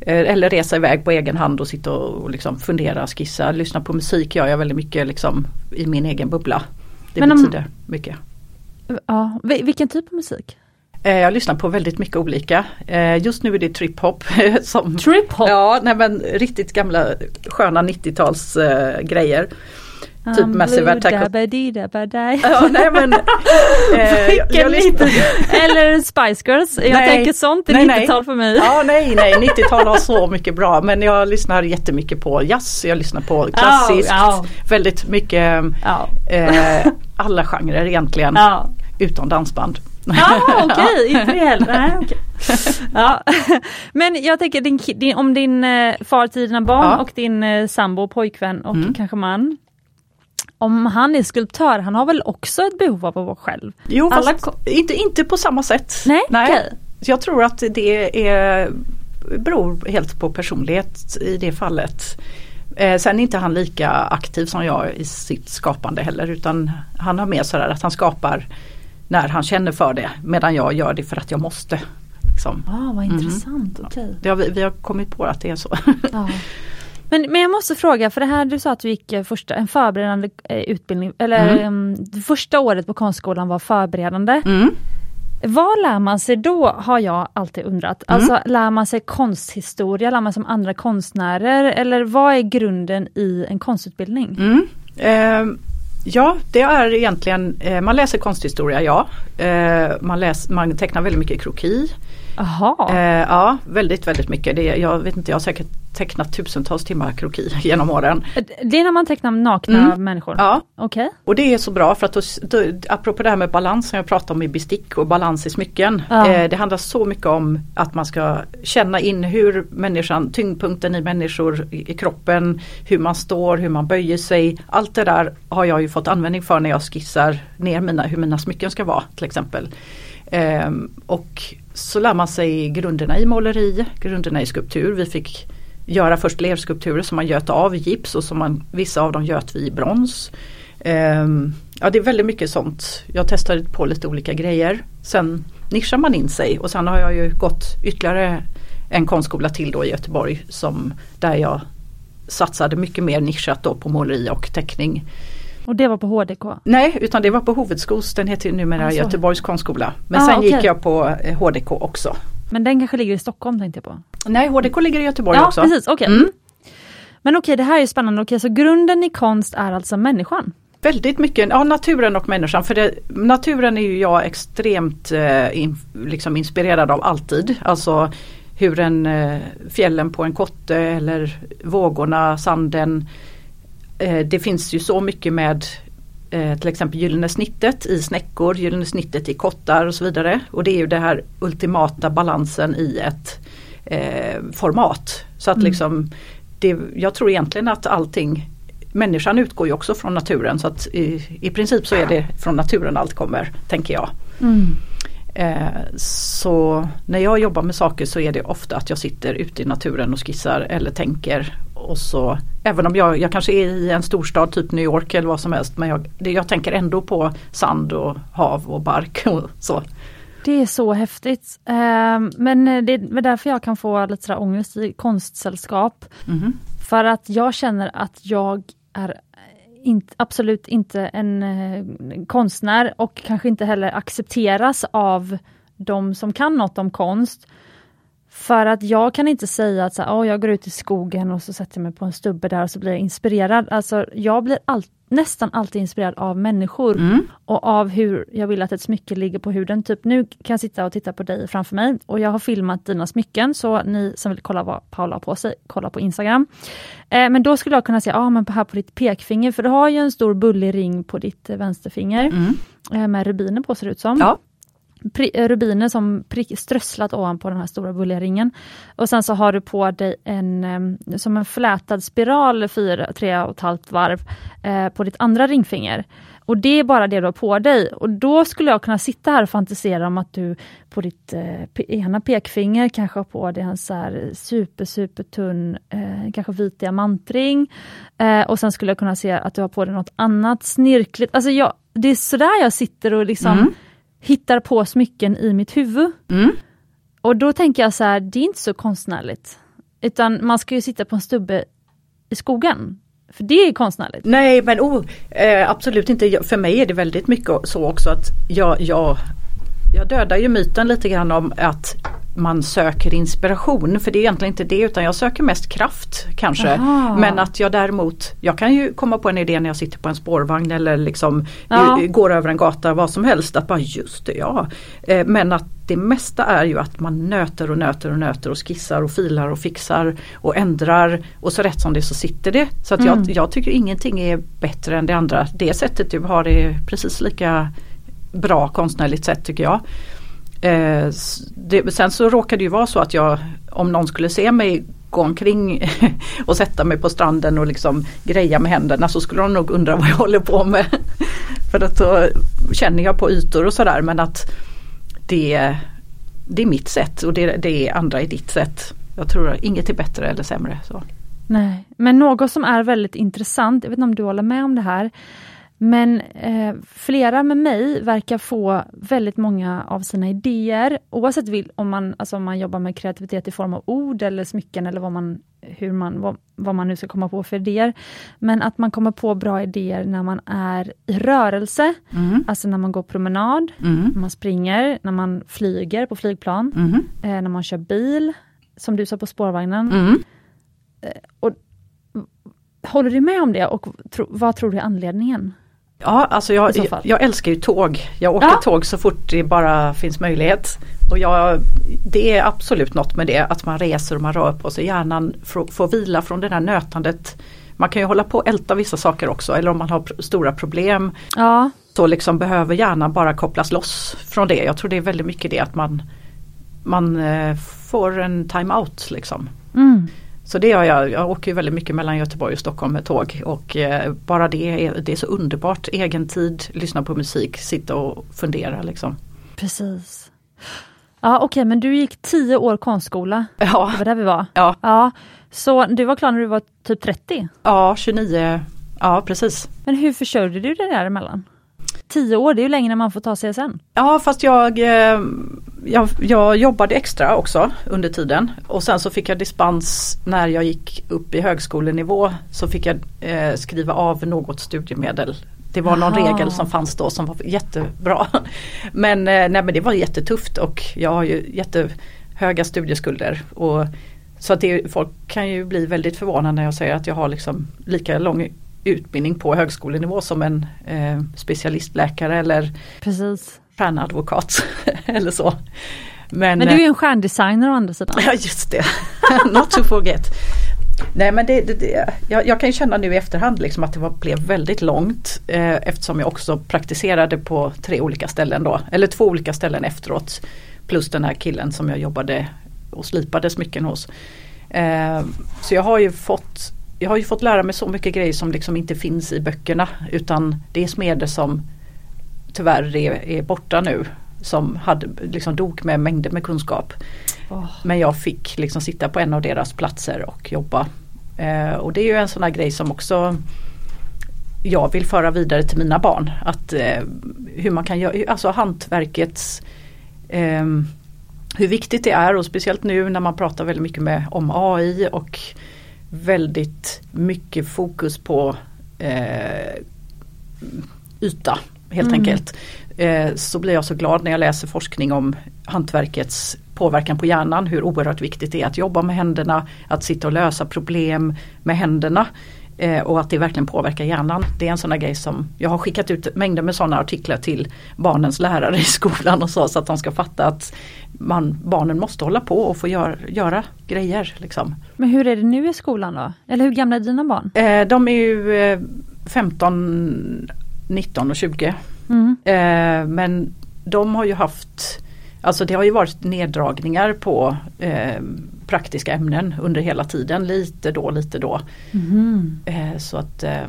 eh, eller resa iväg på egen hand och sitta och liksom fundera, skissa, lyssna på musik gör jag väldigt mycket liksom i min egen bubbla. Det Men om- betyder mycket. Ja, vil- vilken typ av musik? Eh, Jag lyssnar på väldigt mycket olika. Eh, Just nu är det trip-hop. som Trip-hop? Ja, nej men riktigt gamla sköna 90-tals eh, grejer. Typ Massive Attack. och- Ja, nej men, eh, jag, jag lyssnar, Eller Spice Girls, jag Nej. tänker sånt är Nej, nej. 90-tal för mig. Ja nej nej 90-tal har så mycket bra men jag lyssnar jättemycket på jazz, jag lyssnar på klassiskt, ja. väldigt mycket Ja. eh, alla genrer egentligen utom dansband. Ja, okej, inte det heller. Nej, okej. Ja. Men jag tänker din, din, om din eh, far till dina barn Ja. och din eh, sambo, pojkvän och Mm. kanske man. Om han är skulptör, han har väl också ett behov av att vara själv? Jo Alla fast inte, inte på samma sätt. Nej, okej. Så Jag tror att det är, beror helt på personlighet i det fallet. Eh, sen är inte han lika aktiv som jag i sitt skapande heller utan han har mer sådär att han skapar när han känner för det medan jag gör det för att jag måste. Liksom. Ah, vad Mhm. intressant, okej. Det har vi, vi har kommit på att det är så. Ja. Men, men jag måste fråga, för det här du sa att du gick eh, första, en förberedande eh, utbildning, eller Mm. det första året på konstskolan var förberedande. Mm. Vad lär man sig då, har jag alltid undrat. Mm. Alltså lär man sig konsthistoria, lär man sig om andra konstnärer, eller vad är grunden i en konstutbildning? Mm. Eh, ja, det är egentligen, eh, man läser konsthistoria, ja. Eh, man, läs, man tecknar väldigt mycket kroki. Jaha, Eh, ja, väldigt, väldigt mycket. Det, jag vet inte, jag har säkert tecknat tusentals timmar kroki genom åren. det är när man tecknar nakna Mm. människor? Ja, Okej. och det är så bra för att då, då, apropå det här med balans som jag pratade om i bestick och balans i smycken. Ja. Eh, det handlar så mycket om att man ska känna in hur människan, tyngdpunkten i människor i, i kroppen, hur man står, hur man böjer sig. Allt det där har jag ju fått användning för när jag skissar ner mina, hur mina smycken ska vara till exempel. Ehm, och så lär man sig grunderna i måleri, grunderna i skulptur. Vi fick göra först lerskulpturer som man göt av i gips och som man, vissa av dem göt vi i brons. Ehm, ja det är väldigt mycket sånt. Jag testade på lite olika grejer. Sen nischar man in sig och sen har jag ju gått ytterligare en konstskola till då i Göteborg som där jag satsade mycket mer nischat då på måleri och teckning. Och det var på HDK? Nej utan det var på Hovudskos, den heter numera Ah, så. Göteborgs konstskola. Men Ah, sen gick okej. jag på eh, HDK också. Men den kanske ligger i Stockholm tänkte jag på. Nej, HDK ligger i Göteborg ja, också. Precis, okay. Mm. Men okej, okay, det här är spännande. Okej, okay, så grunden i konst är alltså människan? Väldigt mycket, ja naturen och människan. För det, naturen är ju jag extremt eh, in, liksom inspirerad av alltid. Alltså hur en eh, fjällen på en kotte eller vågorna, sanden. Eh, det finns ju så mycket med eh, till exempel gyllene snittet i snäckor, gyllene snittet i kottar och så vidare. Och det är ju det här ultimata balansen i ett eh, format. Så att mm. liksom det, jag tror egentligen att allting Människan utgår ju också från naturen så att i, i princip så är det från naturen allt kommer, tänker jag. Mm. Eh, så när jag jobbar med saker så är det ofta att jag sitter ute i naturen och skissar eller tänker. Och så, även om jag, jag kanske är i en storstad, typ New York eller vad som helst, men jag, jag tänker ändå på sand och hav och bark och så. Det är så häftigt. Eh, men det är därför jag kan få lite sådär ångest i konstsällskap. Mm. För att jag känner att jag är inte, absolut inte en eh, konstnär och kanske inte heller accepteras av de som kan något om konst. För att jag kan inte säga att så här, oh, jag går ut i skogen och så sätter jag mig på en stubbe där och så blir jag inspirerad. Alltså jag blir all, nästan alltid inspirerad av människor mm. och av hur jag vill att ett smycke ligger på huden. Typ nu kan jag sitta och titta på dig framför mig och jag har filmat dina smycken så ni som vill kolla vad Paula har på sig, kolla på Instagram. Eh, men då skulle jag kunna säga, ja ah, men här på ditt pekfinger, för du har ju en stor bullig ring på ditt eh, vänsterfinger mm. eh, med rubiner på ser det ut som. Ja. Eh, Rubiner som prick, strösslat ovanpå den här stora bulliga ringen. Och sen så har du på dig en som en flätad spiral fyra, tre och ett halvt varv eh, på ditt andra ringfinger. Och det är bara det du har på dig. Och då skulle jag kunna sitta här och fantisera om att du på ditt eh, ena pekfinger kanske har på dig en så här super super tunn, eh, kanske vit diamantring. Eh, och sen skulle jag kunna se att du har på dig något annat snirkligt. Alltså jag, det är sådär jag sitter och liksom mm hittar på smycken i mitt huvud. Mm. Och då tänker jag så här, det är inte så konstnärligt. Utan man ska ju sitta på en stubbe i skogen. För det är konstnärligt. Nej men oh, eh, absolut inte. För mig är det väldigt mycket så också att jag, jag, jag dödar ju myten lite grann om att man söker inspiration för det är egentligen inte det utan jag söker mest kraft kanske. Aha. Men att jag däremot, jag kan ju komma på en idé när jag sitter på en spårvagn eller liksom ja. går över en gata, vad som helst. Att bara just det, ja. Eh, men att det mesta är ju att man nöter och nöter och nöter och skissar och filar och fixar och ändrar och så rätt som det så sitter det. Så att mm. jag, jag tycker ingenting är bättre än det andra. Det sättet du har är precis lika bra konstnärligt sätt tycker jag. Eh, det, sen så råkade det ju vara så att jag, om någon skulle se mig gå omkring och sätta mig på stranden och liksom greja med händerna så skulle de nog undra vad jag håller på med. För att då känner jag på ytor och sådär men att det, det är mitt sätt och det, det är andra i ditt sätt. Jag tror att inget är bättre eller sämre. Så. Nej, men något som är väldigt intressant, jag vet inte om du håller med om det här, men eh, flera med mig verkar få väldigt många av sina idéer, oavsett vill, om, man, alltså om man jobbar med kreativitet i form av ord eller smycken eller vad man, hur man, vad, vad, man nu ska komma på för idéer. Men att man kommer på bra idéer när man är i rörelse, mm. alltså när man går promenad, mm. när man springer, när man flyger på flygplan, mm. eh, när man kör bil, som du sa på spårvagnen. Mm. Eh, och, håller du med om det och tro, vad tror du är anledningen? Ja, alltså jag, jag, jag, älskar ju tåg. Jag åker ja. tåg så fort det bara finns möjlighet. Och jag, det är absolut något med det att man reser och man rör på sig. Hjärnan får vila från det där nötandet. Man kan ju hålla på och älta vissa saker också eller om man har stora problem. Ja. Så liksom behöver hjärnan bara kopplas loss från det. Jag tror det är väldigt mycket det att man, man eh, får en time-out liksom. Mm. Så det gör jag. Jag åker väldigt mycket mellan Göteborg och Stockholm med tåg och eh, bara det är, det är så underbart. Egen tid, lyssna på musik, sitta och fundera liksom. Precis. Ja okej okay, men du gick tio år konstskola. Ja. Det var där vi var. Ja. ja. Så du var klar när du var typ 30? Ja 29, ja precis. Men hur försörjde du dig däremellan? Tio år, det är ju längre än man får ta CSN. Ja fast jag, eh, jag, jag, jobbade extra också under tiden och sen så fick jag dispens när jag gick upp i högskolenivå så fick jag eh, skriva av något studiemedel. Det var någon Aha. regel som fanns då som var jättebra. Men, eh, nej, men det var jättetufft och jag har ju jätte höga studieskulder. Och, så att det, folk kan ju bli väldigt förvånade när jag säger att jag har liksom lika lång utbildning på högskolenivå som en eh, specialistläkare eller Precis. stjärnadvokat eller så. Men, men du är ju en stjärndesigner å andra sidan. Ja just det, not to forget. Nej men det, det, det jag, jag, kan ju känna nu i efterhand liksom att det var, blev väldigt långt eh, eftersom jag också praktiserade på tre olika ställen då, eller två olika ställen efteråt. Plus den här killen som jag jobbade och slipade smycken hos. Eh, så jag har ju fått jag har ju fått lära mig så mycket grejer som liksom inte finns i böckerna utan det är smeder som tyvärr är, är borta nu. Som hade, liksom dog med mängder med kunskap. Oh. Men jag fick liksom sitta på en av deras platser och jobba. Eh, och det är ju en sån här grej som också jag vill föra vidare till mina barn. Att eh, hur man kan göra, alltså hantverkets eh, hur viktigt det är och speciellt nu när man pratar väldigt mycket med, om AI och väldigt mycket fokus på eh, yta helt mm. enkelt. Eh, så blir jag så glad när jag läser forskning om hantverkets påverkan på hjärnan, hur oerhört viktigt det är att jobba med händerna, att sitta och lösa problem med händerna. Eh, och att det verkligen påverkar hjärnan. Det är en sån där grej som jag har skickat ut mängder med sådana artiklar till barnens lärare i skolan och så, så att de ska fatta att man, barnen måste hålla på och få gör, göra grejer. Liksom. Men hur är det nu i skolan då? Eller hur gamla är dina barn? Eh, de är ju eh, 15, 19 och 20. Mm. Eh, men de har ju haft Alltså det har ju varit neddragningar på eh, praktiska ämnen under hela tiden. Lite då, lite då. Mm. Så att eh,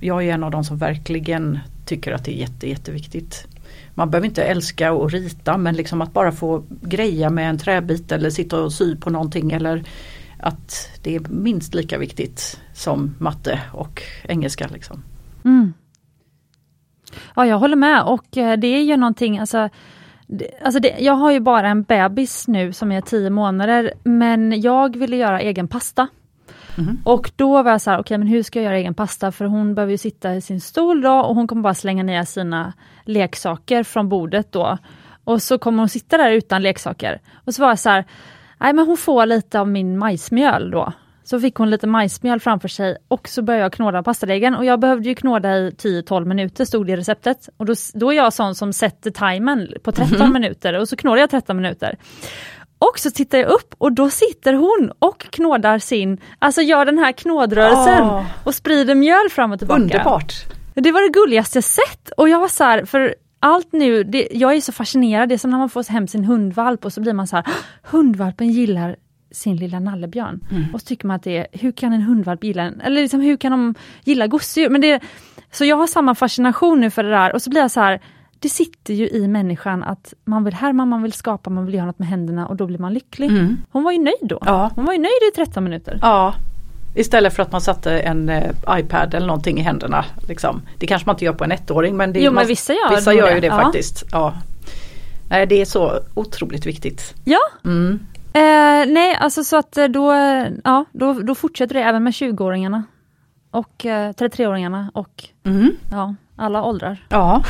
jag är en av de som verkligen tycker att det är jätte, jätteviktigt. Man behöver inte älska och rita men liksom att bara få greja med en träbit eller sitta och sy på någonting eller att det är minst lika viktigt som matte och engelska. Liksom. Mm. Ja jag håller med och eh, det är ju någonting, alltså Alltså det, jag har ju bara en bebis nu som är 10 månader men jag ville göra egen pasta. Mm. Och då var jag så här, okej okay, men hur ska jag göra egen pasta? För hon behöver ju sitta i sin stol då och hon kommer bara slänga ner sina leksaker från bordet då. Och så kommer hon sitta där utan leksaker. Och så var jag så här, nej men hon får lite av min majsmjöl då. Så fick hon lite majsmjöl framför sig och så började jag knåda pastadegen och jag behövde ju knåda i 10-12 minuter stod det i receptet. Och då, då är jag sån som sätter timern på 13 mm minuter och så knådar jag 13 minuter. Och så tittar jag upp och då sitter hon och knådar sin, alltså gör den här knådrörelsen oh. och sprider mjöl fram och tillbaka. Underbart! Det var det gulligaste jag sett och jag var så här, för allt nu, det, jag är så fascinerad, det är som när man får hem sin hundvalp och så blir man så här, hundvalpen gillar sin lilla nallebjörn. Mm. Och så tycker man att det är, hur kan en hundvalp gilla en, eller liksom hur kan de gilla gosedjur? Men det, så jag har samma fascination nu för det där och så blir jag så här, det sitter ju i människan att man vill härma, man vill skapa, man vill göra något med händerna och då blir man lycklig. Mm. Hon var ju nöjd då. Ja. Hon var ju nöjd i 13 minuter. Ja, Istället för att man satte en eh, iPad eller någonting i händerna. Liksom. Det kanske man inte gör på en ettåring men, det, jo, man, men vissa gör, vissa gör ju det ja. faktiskt. Ja. Nej, det är så otroligt viktigt. Ja, mm. Eh, nej, alltså så att eh, då, ja, då, då fortsätter det även med 20-åringarna. Och eh, 33-åringarna och mm. ja, alla åldrar. Ja,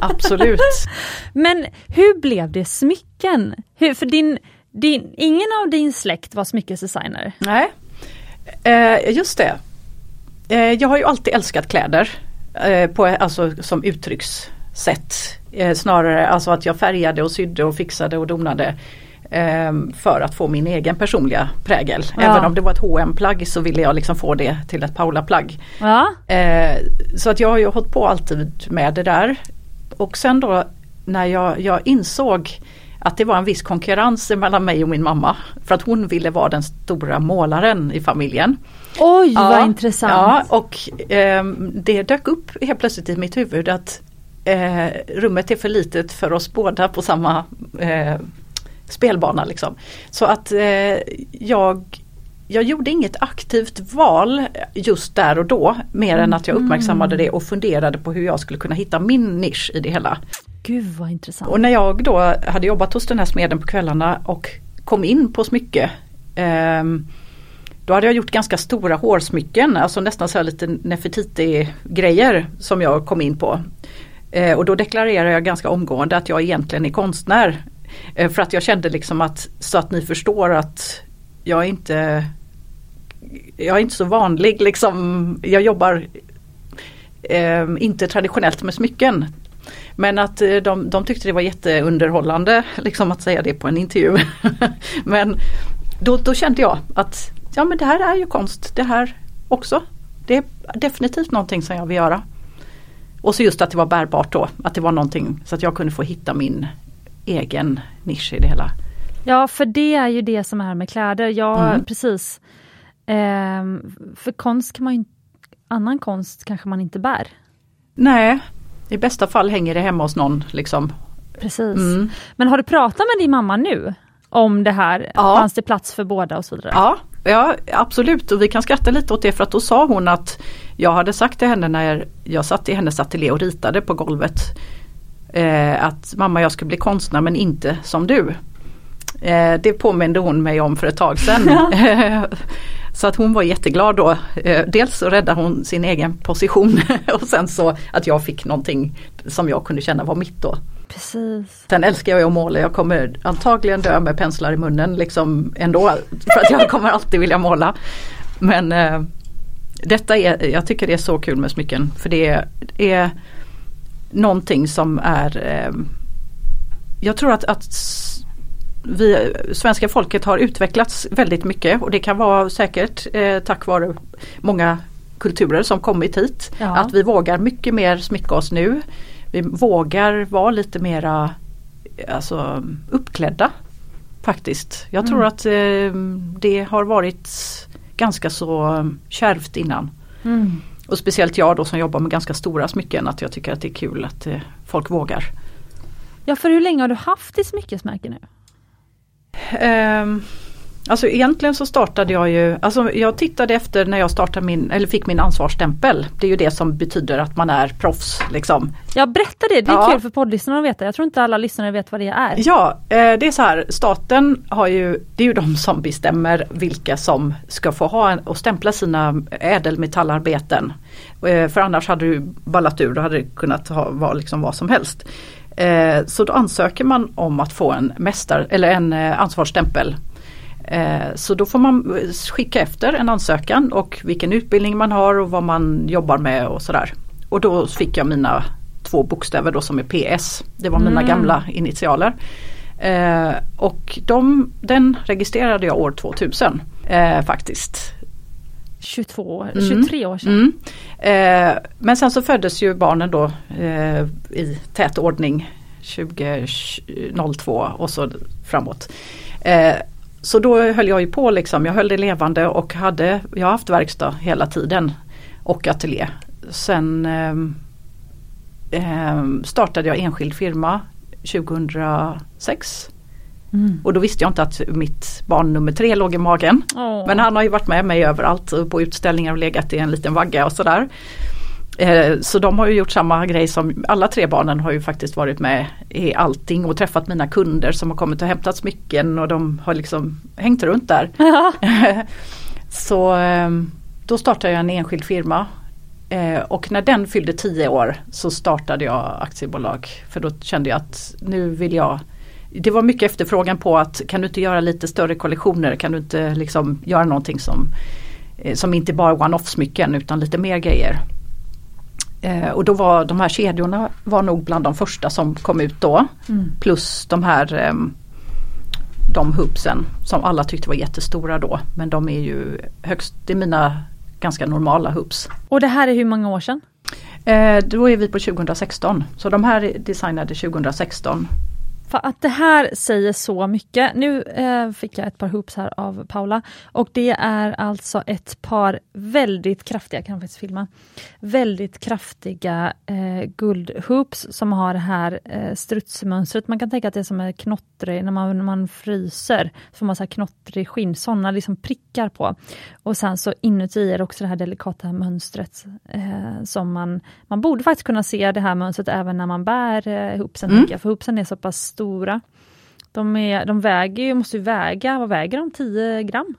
absolut. Men hur blev det smycken? Hur, för din, din, ingen av din släkt var smyckesdesigner? Nej, eh, just det. Eh, jag har ju alltid älskat kläder eh, på, alltså, som uttryckssätt. Snarare alltså att jag färgade och sydde och fixade och donade för att få min egen personliga prägel. Ja. Även om det var ett hm plagg så ville jag liksom få det till ett Paula-plagg. Ja. Ehm, så att jag har ju hållit på alltid med det där. Och sen då när jag, jag insåg att det var en viss konkurrens mellan mig och min mamma. För att hon ville vara den stora målaren i familjen. Oj ja, vad intressant! Ja, och eh, det dök upp helt plötsligt i mitt huvud att eh, rummet är för litet för oss båda på samma eh, spelbana liksom. Så att eh, jag jag gjorde inget aktivt val just där och då mer mm. än att jag uppmärksammade det och funderade på hur jag skulle kunna hitta min nisch i det hela. Gud vad intressant. Och när jag då hade jobbat hos den här smeden på kvällarna och kom in på smycke eh, då hade jag gjort ganska stora hårsmycken, alltså nästan så här lite Nefertiti grejer som jag kom in på. Eh, och då deklarerar jag ganska omgående att jag egentligen är konstnär Eh, för att jag kände liksom att så att ni förstår att jag är inte jag är inte så vanlig liksom. Jag jobbar eh, inte traditionellt med smycken. Men att eh, de, de tyckte det var jätteunderhållande liksom att säga det på en intervju. men då, då kände jag att ja men det här är ju konst det här också. Det är definitivt någonting som jag vill göra. Och så just att det var bärbart då, att det var någonting så att jag kunde få hitta min egen nisch i det hela. Ja för det är ju det som är med kläder, ja mm. precis. Ehm, för konst kan man ju, annan konst kanske man inte bär. Nej, i bästa fall hänger det hemma hos någon liksom. Precis. Mm. Men har du pratat med din mamma nu? Om det här, ja. fanns det plats för båda och så vidare? Ja, ja absolut och vi kan skratta lite åt det för att då sa hon att jag hade sagt till henne när jag satt i hennes ateljé och ritade på golvet eh, att mamma jag ska bli konstnär men inte som du. Eh, det påminde hon mig om för ett tag sedan. så att hon var jätteglad då. Eh, dels så räddade hon sin egen position och sen så att jag fick någonting som jag kunde känna var mitt då. Precis. Sen älskar jag att måla, jag kommer antagligen dö med penslar i munnen liksom ändå. För att jag kommer alltid vilja måla. Men eh, detta är, jag tycker det är så kul med smycken för det är, är någonting som är eh, Jag tror att, att vi, svenska folket har utvecklats väldigt mycket och det kan vara säkert eh, tack vare många kulturer som kommit hit. Ja. Att vi vågar mycket mer smycka oss nu. Vi vågar vara lite mera alltså, uppklädda faktiskt. Jag tror mm. att eh, det har varit ganska så kärvt innan. Mm. Och speciellt jag då som jobbar med ganska stora smycken att jag tycker att det är kul att eh, folk vågar. Ja för hur länge har du haft ditt smyckesmärke nu? Um, Alltså egentligen så startade jag ju, alltså jag tittade efter när jag startade min, eller fick min ansvarsstämpel. Det är ju det som betyder att man är proffs. Liksom. Ja berätta det, det är ja. kul för poddlyssnarna att veta. Jag tror inte alla lyssnare vet vad det är. Ja, eh, det är så här, staten har ju, det är ju de som bestämmer vilka som ska få ha och stämpla sina ädelmetallarbeten. Eh, för annars hade du ballat ur, då hade det kunnat ha, vara liksom vad som helst. Eh, så då ansöker man om att få en mästar eller en ansvarsstämpel så då får man skicka efter en ansökan och vilken utbildning man har och vad man jobbar med och sådär. Och då fick jag mina två bokstäver då som är PS. Det var mina mm. gamla initialer. Eh, och de, den registrerade jag år 2000 eh, faktiskt. 22, 23 mm. år sedan. Mm. Eh, men sen så föddes ju barnen då eh, i tät ordning 2002 och så framåt. Så då höll jag ju på liksom, jag höll det levande och hade, jag har haft verkstad hela tiden och ateljé. Sen eh, startade jag enskild firma 2006. Mm. Och då visste jag inte att mitt barn nummer tre låg i magen. Oh. Men han har ju varit med mig överallt på utställningar och legat i en liten vagga och sådär. Eh, så de har ju gjort samma grej som alla tre barnen har ju faktiskt varit med i allting och träffat mina kunder som har kommit och hämtat smycken och de har liksom hängt runt där. så ehm, då startade jag en enskild firma eh, och när den fyllde tio år så startade jag aktiebolag för då kände jag att nu vill jag det var mycket efterfrågan på att kan du inte göra lite större kollektioner, kan du inte liksom göra någonting som, eh, som inte bara one-off smycken utan lite mer grejer. Eh, och då var de här kedjorna var nog bland de första som kom ut då. Mm. Plus de här eh, de hubsen som alla tyckte var jättestora då. Men de är ju högst, det är mina ganska normala hubs. Och det här är hur många år sedan? Eh, då är vi på 2016. Så de här designade 2016 för att det här säger så mycket. Nu eh, fick jag ett par hoops här av Paula och det är alltså ett par väldigt kraftiga, kan faktiskt filma, väldigt kraftiga eh, guldhoops som har det här eh, strutsmönstret. Man kan tänka att det är som en knott knottrig, när man, när man fryser, så får man så här knottrig skinn, sådana liksom prickar på. Och sen så inuti är det också det här delikata mönstret eh, som man, man borde faktiskt kunna se det här mönstret även när man bär eh, hoopsen, mm. för hoopsen är så pass stora. De, är, de väger ju, måste ju väga, vad väger de? 10 gram?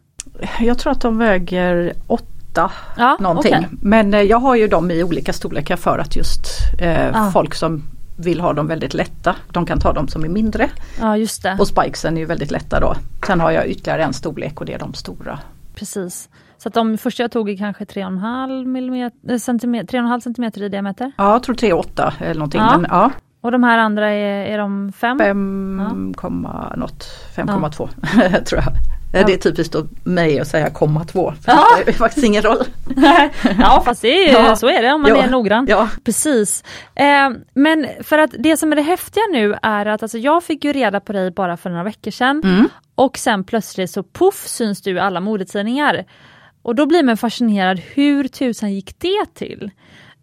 Jag tror att de väger 8 ja, någonting. Okay. Men eh, jag har ju dem i olika storlekar för att just eh, ah. folk som vill ha dem väldigt lätta. De kan ta dem som är mindre. Ja just det. Och spikesen är ju väldigt lätta då. Sen har jag ytterligare en storlek och det är de stora. Precis. Så att de första jag tog är kanske 3,5 centimeter, centimeter i diameter? Ja, jag tror 3,8 eller någonting. Ja. Men, ja. Och de här andra är, är de 5? 5, ja. något, 5,2 ja. tror jag. Ja. Det är typiskt av mig att säga komma två. För ja. Det är faktiskt ingen roll. ja fast det är, ja. så är det om man ja. är noggrann. Precis. Eh, men för att det som är det häftiga nu är att alltså, jag fick ju reda på dig bara för några veckor sedan. Mm. Och sen plötsligt så poff syns du i alla modetidningar. Och då blir man fascinerad, hur tusan gick det till?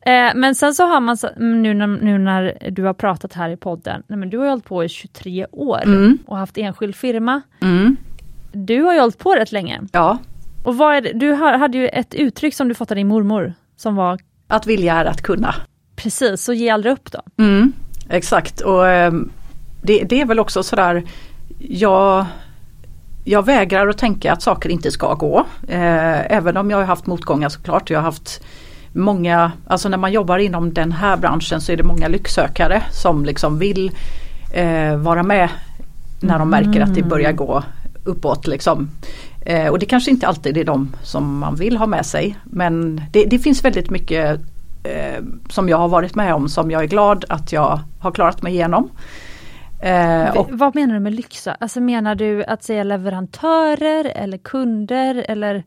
Eh, men sen så har man, nu när, nu när du har pratat här i podden, nej men du har hållit på i 23 år mm. och haft enskild firma. Mm. Du har ju hållit på rätt länge. Ja. Och vad är det, du hade ju ett uttryck som du fått av din mormor som var? Att vilja är att kunna. Precis, så ge aldrig upp då. Mm, exakt och eh, det, det, är väl också sådär, jag, jag vägrar att tänka att saker inte ska gå. Eh, även om jag har haft motgångar såklart. Jag har haft många, alltså när man jobbar inom den här branschen så är det många lycksökare som liksom vill eh, vara med när de märker att det börjar gå uppåt. Liksom. Eh, och det kanske inte alltid är de som man vill ha med sig men det, det finns väldigt mycket eh, som jag har varit med om som jag är glad att jag har klarat mig igenom. Eh, och, Vad menar du med lyxa? Alltså menar du att säga leverantörer eller kunder eller?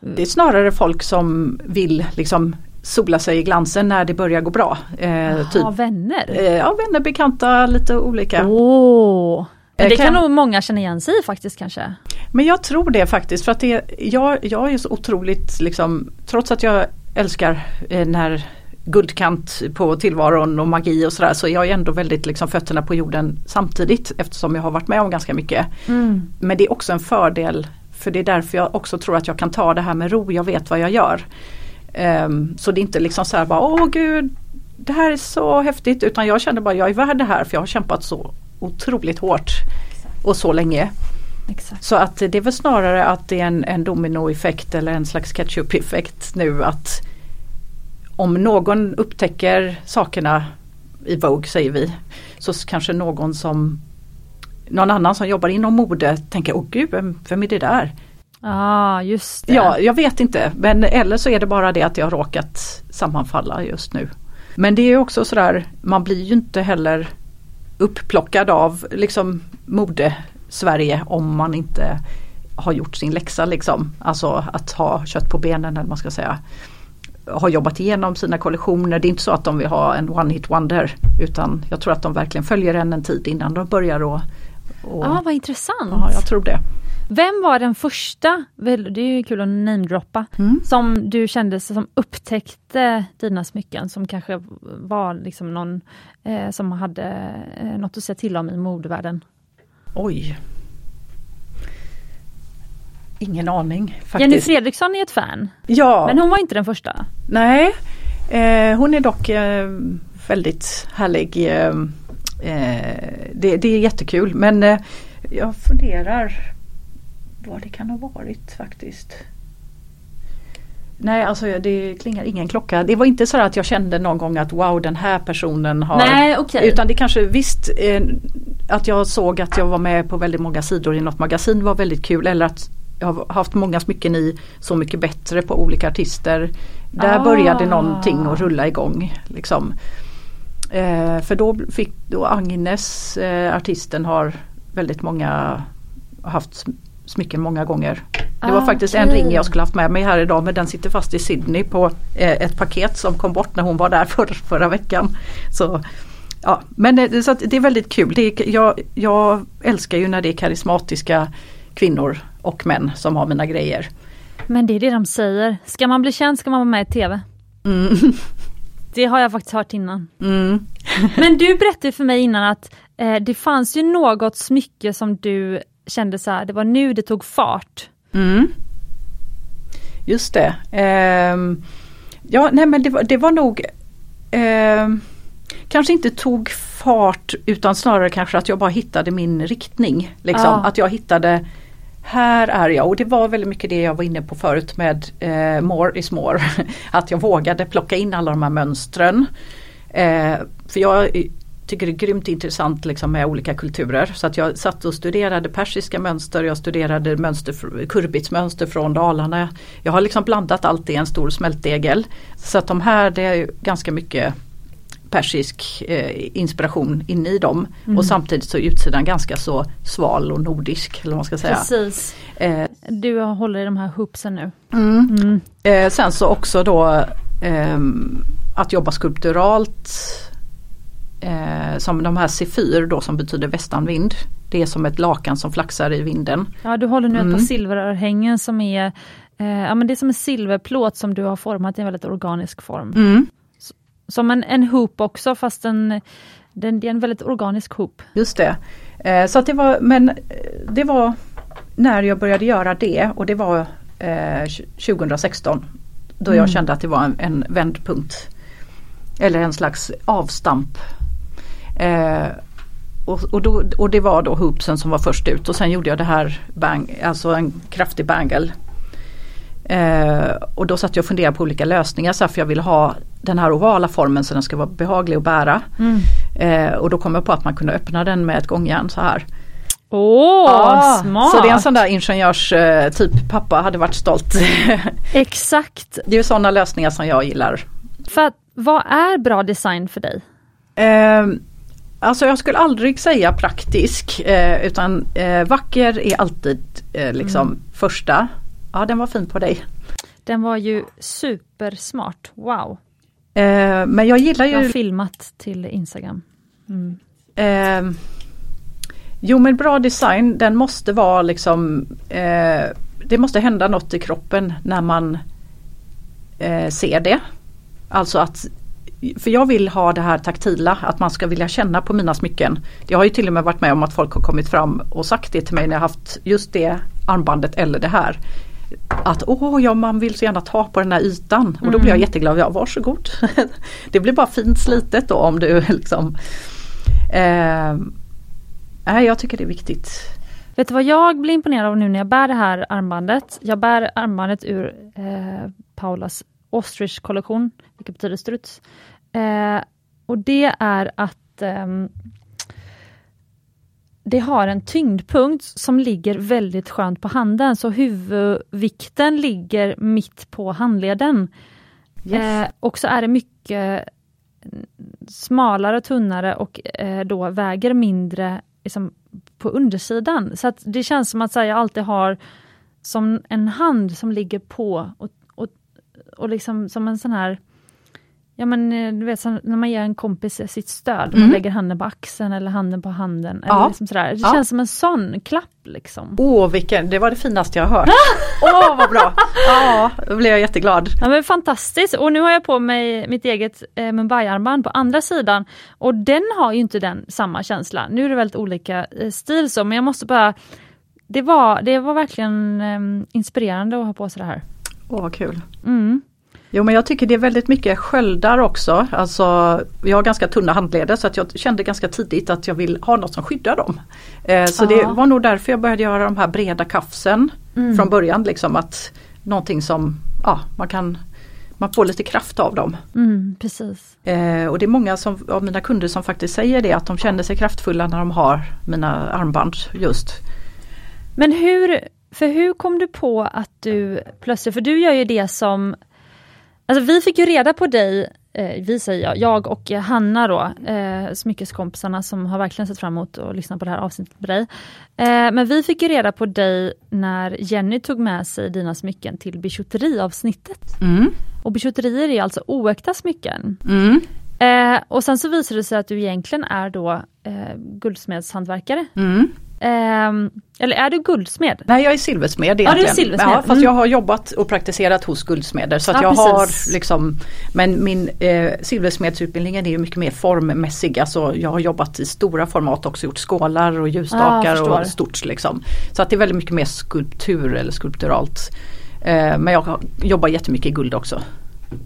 Det är snarare folk som vill liksom sola sig i glansen när det börjar gå bra. Eh, Aha, typ, vänner? Eh, ja, vänner, bekanta, lite olika. Oh. Men det kan, kan nog många känna igen sig i faktiskt kanske? Men jag tror det faktiskt för att det, jag, jag är så otroligt liksom, trots att jag älskar eh, när guldkant på tillvaron och magi och sådär så är jag ändå väldigt liksom fötterna på jorden samtidigt eftersom jag har varit med om ganska mycket. Mm. Men det är också en fördel för det är därför jag också tror att jag kan ta det här med ro, jag vet vad jag gör. Um, så det är inte liksom så här bara åh gud det här är så häftigt utan jag känner bara jag är värd det här för jag har kämpat så otroligt hårt och så länge. Exakt. Så att det är väl snarare att det är en, en dominoeffekt eller en slags ketchup-effekt nu att om någon upptäcker sakerna i Vogue säger vi så kanske någon som någon annan som jobbar inom mode tänker åh gud vem, vem är det där? Ja ah, just det. Ja jag vet inte men eller så är det bara det att jag har råkat sammanfalla just nu. Men det är också sådär man blir ju inte heller upplockad av liksom mode Sverige om man inte har gjort sin läxa liksom. Alltså att ha kött på benen eller man ska säga. Har jobbat igenom sina kollektioner. Det är inte så att de vill ha en one hit wonder utan jag tror att de verkligen följer en en tid innan de börjar och, och Ja vad intressant. Ja jag tror det. Vem var den första, det är ju kul att namedroppa, mm. som du kände som upptäckte dina smycken som kanske var liksom någon eh, som hade eh, något att säga till om i modevärlden? Oj. Ingen aning faktiskt. Jenny Fredriksson är ett fan. Ja. Men hon var inte den första. Nej. Eh, hon är dock eh, väldigt härlig. Eh, eh det, det, är jättekul men eh, jag funderar vad det kan ha varit faktiskt. Nej alltså det klingar ingen klocka. Det var inte så att jag kände någon gång att wow den här personen har. Nej, okay. Utan det kanske visst eh, att jag såg att jag var med på väldigt många sidor i något magasin var väldigt kul. Eller att jag har haft många smycken i Så mycket bättre på olika artister. Där ah. började någonting att rulla igång. Liksom. Eh, för då fick då Agnes, eh, artisten, har väldigt många haft smycken många gånger. Det var ah, faktiskt okay. en ring jag skulle haft med mig här idag men den sitter fast i Sydney på eh, ett paket som kom bort när hon var där för, förra veckan. Så, ja, men det, så det är väldigt kul. Det är, jag, jag älskar ju när det är karismatiska kvinnor och män som har mina grejer. Men det är det de säger. Ska man bli känd ska man vara med i TV. Mm. Det har jag faktiskt hört innan. Mm. Men du berättade för mig innan att eh, det fanns ju något smycke som du kände så här, det var nu det tog fart. Mm. Just det. Eh, ja, nej men det var, det var nog eh, Kanske inte tog fart utan snarare kanske att jag bara hittade min riktning. Liksom. Ah. Att jag hittade här är jag och det var väldigt mycket det jag var inne på förut med eh, more is more. att jag vågade plocka in alla de här mönstren. Eh, för jag tycker det är grymt intressant liksom med olika kulturer. Så att jag satt och studerade persiska mönster, jag studerade mönster, kurbitsmönster från Dalarna. Jag har liksom blandat allt i en stor smältdegel. Så att de här det är ganska mycket persisk eh, inspiration inne i dem. Mm. Och samtidigt så är utsidan ganska så sval och nordisk. Eller man ska säga. Precis. Eh, du håller i de här hoopsen nu. Mm. Mm. Eh, sen så också då ehm, att jobba skulpturalt. Eh, som de här C4 då som betyder västanvind. Det är som ett lakan som flaxar i vinden. Ja du håller nu ett par mm. silverörhängen som är eh, Ja men det är som en silverplåt som du har format i en väldigt organisk form. Mm. Som en, en hoop också fast en, den, det är en väldigt organisk hoop. Just det. Eh, så det var, men eh, det var när jag började göra det och det var eh, 2016. Då mm. jag kände att det var en, en vändpunkt. Eller en slags avstamp. Eh, och, och, då, och, det var då hoopsen som var först ut och sen gjorde jag det här bang, alltså en kraftig bangle. Eh, och då satt jag och funderade på olika lösningar så för jag ville ha den här ovala formen så den ska vara behaglig att bära. Mm. Eh, och då kom jag på att man kunde öppna den med ett gångjärn så här. Åh, oh, ah, smart! Så det är en sån där ingenjörstyp, eh, pappa hade varit stolt. Exakt! Det är sådana lösningar som jag gillar. För vad är bra design för dig? Alltså jag skulle aldrig säga praktisk eh, utan eh, vacker är alltid eh, liksom mm. första. Ja den var fin på dig. Den var ju supersmart, wow! Eh, men jag gillar ju... Jag har filmat till Instagram. Mm. Eh, jo men bra design den måste vara liksom eh, Det måste hända något i kroppen när man eh, ser det. Alltså att för jag vill ha det här taktila, att man ska vilja känna på mina smycken. Jag har ju till och med varit med om att folk har kommit fram och sagt det till mig när jag haft just det armbandet eller det här att åh ja man vill så gärna ta på den här ytan och då blir jag mm. jätteglad, ja varsågod. det blir bara fint slitet då om du liksom eh, Nej jag tycker det är viktigt. Vet du vad jag blir imponerad av nu när jag bär det här armbandet? Jag bär armbandet ur eh, Paulas Ostrich kollektion, vilket betyder struts. Eh, och det är att ehm, det har en tyngdpunkt som ligger väldigt skönt på handen, så huvudvikten ligger mitt på handleden. Yes. Eh, och så är det mycket smalare, tunnare och eh, då väger mindre liksom, på undersidan. Så att det känns som att här, jag alltid har som en hand som ligger på och, och, och liksom som en sån här Ja men eh, du vet när man ger en kompis sitt stöd, mm. man lägger handen på axeln eller handen på handen. Eller liksom sådär. Det ja. känns som en sån klapp. liksom. Åh oh, vilken, det var det finaste jag hört. Åh oh, vad bra! Ja, då blev jag jätteglad. Ja men fantastiskt och nu har jag på mig mitt eget eh, Mumbai-armband på andra sidan och den har ju inte den samma känsla. Nu är det väldigt olika eh, stil så men jag måste bara Det var, det var verkligen eh, inspirerande att ha på sig det här. Åh vad kul! Mm. Jo men jag tycker det är väldigt mycket sköldar också. Alltså, jag har ganska tunna handleder så att jag kände ganska tidigt att jag vill ha något som skyddar dem. Eh, så Aha. det var nog därför jag började göra de här breda kafsen mm. från början. Liksom att Någonting som ja, man kan man får lite kraft av dem. Mm, precis. Eh, och det är många som, av mina kunder som faktiskt säger det att de känner sig kraftfulla när de har mina armband just. Men hur, för hur kom du på att du plötsligt, för du gör ju det som Alltså vi fick ju reda på dig, eh, vi säger jag, jag och Hanna då, eh, smyckeskompisarna som har verkligen sett fram emot att lyssna på det här avsnittet med dig. Eh, men vi fick ju reda på dig när Jenny tog med sig dina smycken till bijouteriavsnittet. Mm. Och bijouterier är alltså oäkta smycken. Mm. Eh, och sen så visade det sig att du egentligen är då eh, guldsmedshantverkare. Mm. Um, eller är du guldsmed? Nej jag är silversmed egentligen. Ja, du är silversmed. Ja, fast mm. jag har jobbat och praktiserat hos guldsmeder så att ja, jag precis. har liksom Men min eh, silversmedsutbildningen är ju mycket mer formmässig. Alltså jag har jobbat i stora format också, gjort skålar och ljusstakar ja, och stort liksom. Så att det är väldigt mycket mer skulptur eller skulpturalt. Eh, men jag jobbar jättemycket i guld också.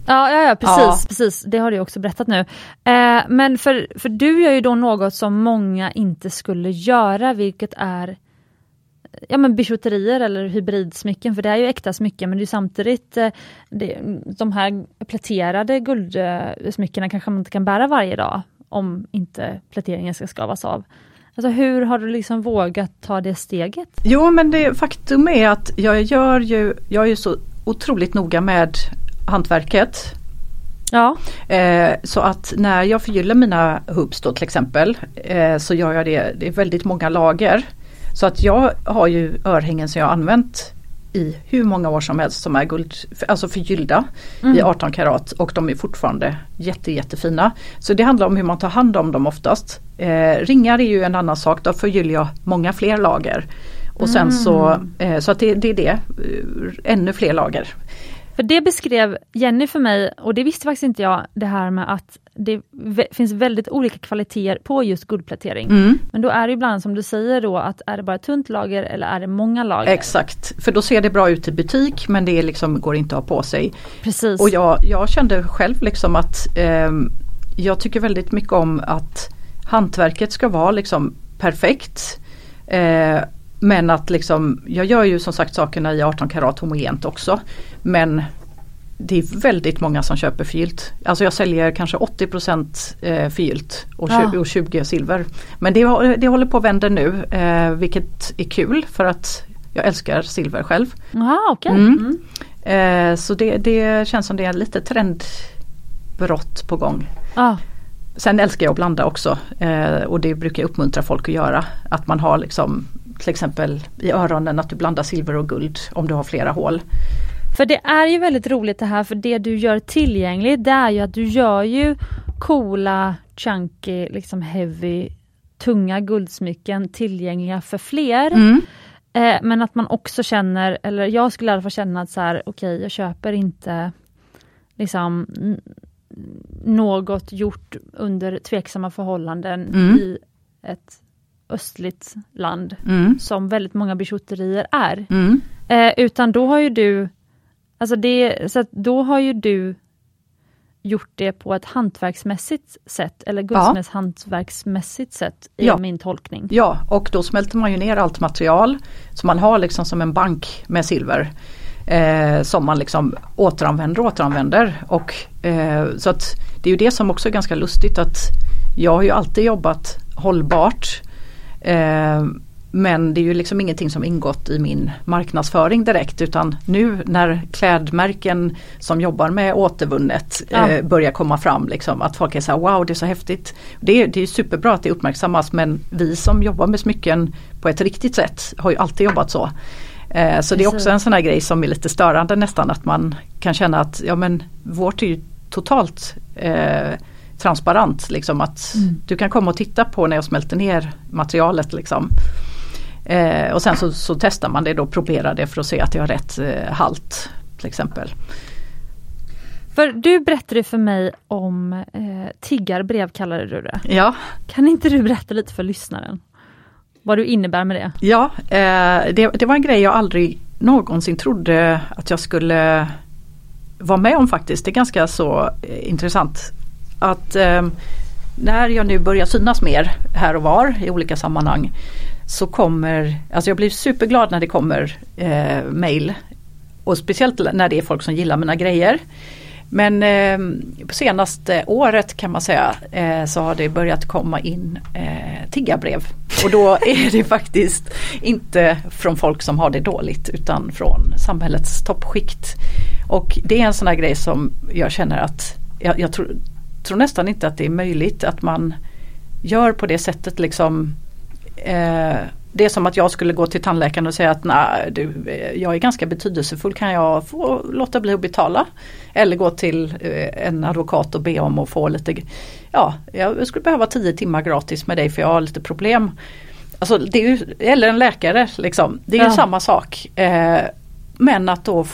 Ja, ja, ja precis, ja. precis, det har du också berättat nu. Eh, men för, för du gör ju då något som många inte skulle göra, vilket är ja, men bijouterier eller hybridsmycken, för det är ju äkta smycken men det är samtidigt eh, det, de här pläterade guldsmyckena kanske man inte kan bära varje dag. om inte pläteringen ska skavas av. Alltså hur har du liksom vågat ta det steget? Jo men det faktum är att jag gör ju, jag är så otroligt noga med hantverket. Ja. Eh, så att när jag förgyller mina hubs då till exempel eh, så gör jag det, det är väldigt många lager. Så att jag har ju örhängen som jag använt i hur många år som helst som är guld, alltså förgyllda mm. i 18 karat och de är fortfarande jätte, jättefina. Så det handlar om hur man tar hand om dem oftast. Eh, ringar är ju en annan sak, då förgyller jag många fler lager. Och sen mm. så, eh, så att det, det är det, eh, ännu fler lager. För det beskrev Jenny för mig, och det visste faktiskt inte jag, det här med att det finns väldigt olika kvaliteter på just guldplätering. Mm. Men då är det ibland som du säger då att är det bara tunt lager eller är det många lager? Exakt, för då ser det bra ut i butik men det liksom går inte att ha på sig. Precis. Och jag, jag kände själv liksom att eh, jag tycker väldigt mycket om att hantverket ska vara liksom perfekt. Eh, men att liksom, jag gör ju som sagt sakerna i 18 karat homogent också. Men det är väldigt många som köper förgyllt. Alltså jag säljer kanske 80 eh, förgyllt och, ja. och 20 silver. Men det, det håller på att vända nu eh, vilket är kul för att jag älskar silver själv. Aha, okay. Mm. Mm. Eh, så det, det, känns som det är lite trendbrott på gång. Ah. Sen älskar jag att blanda också och det brukar jag uppmuntra folk att göra. Att man har liksom till exempel i öronen att du blandar silver och guld om du har flera hål. För det är ju väldigt roligt det här för det du gör tillgängligt det är ju att du gör ju coola, chunky, liksom heavy, tunga guldsmycken tillgängliga för fler. Mm. Eh, men att man också känner, eller jag skulle i alla fall känna att så här, okej okay, jag köper inte liksom något gjort under tveksamma förhållanden mm. i ett östligt land mm. som väldigt många bijouterier är. Mm. Eh, utan då har ju du Alltså det, så då har ju du gjort det på ett hantverksmässigt sätt eller guldsmedshantverksmässigt sätt i ja. min tolkning. Ja och då smälter man ju ner allt material som man har liksom som en bank med silver. Eh, som man liksom återanvänder och återanvänder. Och, eh, så att det är ju det som också är ganska lustigt att jag har ju alltid jobbat hållbart. Eh, men det är ju liksom ingenting som ingått i min marknadsföring direkt utan nu när klädmärken som jobbar med återvunnet ja. eh, börjar komma fram liksom att folk är så här, wow det är så häftigt. Det är, det är superbra att det uppmärksammas men vi som jobbar med smycken på ett riktigt sätt har ju alltid jobbat så. Eh, så det är också en sån här grej som är lite störande nästan att man kan känna att ja men vårt är ju totalt eh, transparent. Liksom att mm. Du kan komma och titta på när jag smälter ner materialet. Liksom. Eh, och sen så, så, testar man det då, proberar det för att se att det har rätt eh, halt till exempel. För du berättade för mig om eh, tiggarbrev kallade du det. Ja. Kan inte du berätta lite för lyssnaren? Vad du innebär med det? Ja, eh, det, det, var en grej jag aldrig någonsin trodde att jag skulle vara med om faktiskt. Det är ganska så eh, intressant. Att eh, när jag nu börjar synas mer här och var i olika sammanhang så kommer, alltså jag blir superglad när det kommer eh, mail. Och speciellt när det är folk som gillar mina grejer. Men eh, på senaste året kan man säga eh, så har det börjat komma in eh, tiggarbrev. Och då är det faktiskt inte från folk som har det dåligt utan från samhällets toppskikt. Och det är en sån här grej som jag känner att jag, jag tror, tror, nästan inte att det är möjligt att man gör på det sättet liksom eh, det är som att jag skulle gå till tandläkaren och säga att nej, du, jag är ganska betydelsefull, kan jag få låta bli att betala? Eller gå till eh, en advokat och be om att få lite, ja, jag skulle behöva tio timmar gratis med dig för jag har lite problem. Alltså det är ju, eller en läkare liksom, det är ja. ju samma sak. Eh, men att då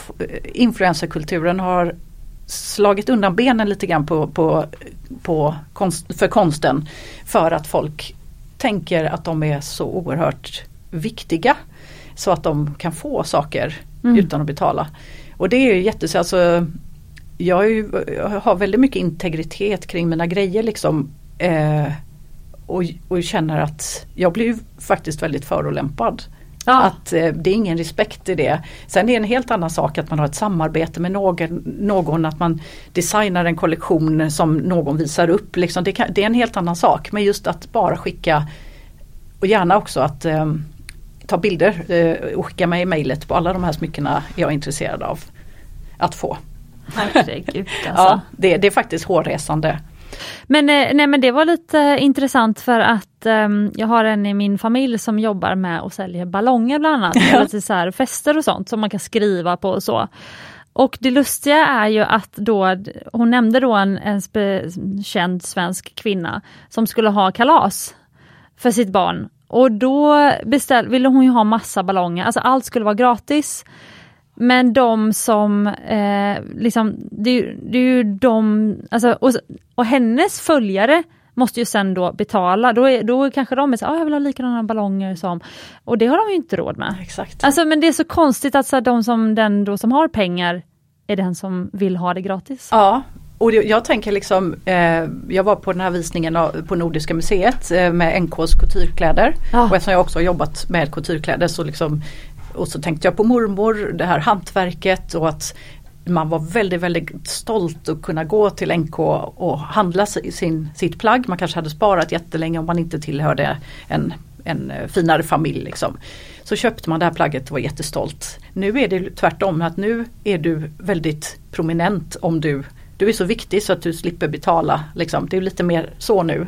influencerkulturen har slagit undan benen lite grann på, på, på konst, för konsten. För att folk tänker att de är så oerhört viktiga. Så att de kan få saker mm. utan att betala. Och det är ju jättes, alltså, jag, ju, jag har väldigt mycket integritet kring mina grejer liksom. Eh, och, och känner att jag blir faktiskt väldigt förolämpad Ja. Att eh, det är ingen respekt i det. Sen är det en helt annan sak att man har ett samarbete med någon, någon att man designar en kollektion som någon visar upp. Liksom. Det, kan, det, är en helt annan sak. Men just att bara skicka och gärna också att eh, ta bilder eh, och skicka mig mejlet på alla de här smyckena jag är intresserad av att få. Herregud alltså. ja, det, det är faktiskt hårresande. Men, eh, nej, men det var lite intressant för att um, jag har en i min familj som jobbar med och säljer ballonger bland annat. Ja. Lite så här fester och sånt som man kan skriva på och så. Och det lustiga är ju att då, hon nämnde då en, en känd svensk kvinna som skulle ha kalas för sitt barn. Och då beställ, ville hon ju ha massa ballonger, alltså allt skulle vara gratis. Men de som, eh, liksom, det, det, är ju de, alltså, och, och hennes följare måste ju sen då betala, då, är, då kanske de är så ah, jag vill ha likadana ballonger som, och det har de ju inte råd med. Exakt. Alltså men det är så konstigt att så här, de som, den då som har pengar är den som vill ha det gratis. Ja, och jag tänker liksom, eh, jag var på den här visningen på Nordiska museet eh, med NKs couturekläder. Ja. Och eftersom jag också har jobbat med couturekläder så liksom och så tänkte jag på mormor, det här hantverket och att man var väldigt, väldigt stolt att kunna gå till NK och handla sin, sitt plagg. Man kanske hade sparat jättelänge om man inte tillhörde en, en eh, finare familj. Liksom. Så köpte man det här plagget och var jättestolt. Nu är det tvärtom, att nu är du väldigt prominent om du du är så viktig så att du slipper betala. Liksom. Det är lite mer så nu.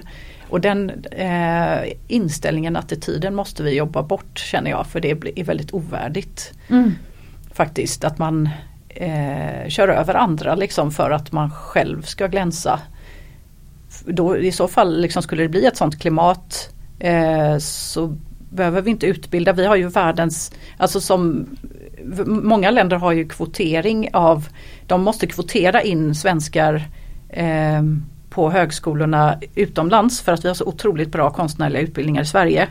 Och den eh, inställningen, attityden måste vi jobba bort känner jag för det är väldigt ovärdigt. Mm. Faktiskt att man eh, kör över andra liksom för att man själv ska glänsa. Då, I så fall liksom skulle det bli ett sånt klimat eh, så behöver vi inte utbilda. Vi har ju världens, alltså som många länder har ju kvotering av, de måste kvotera in svenskar eh, på högskolorna utomlands för att vi har så otroligt bra konstnärliga utbildningar i Sverige.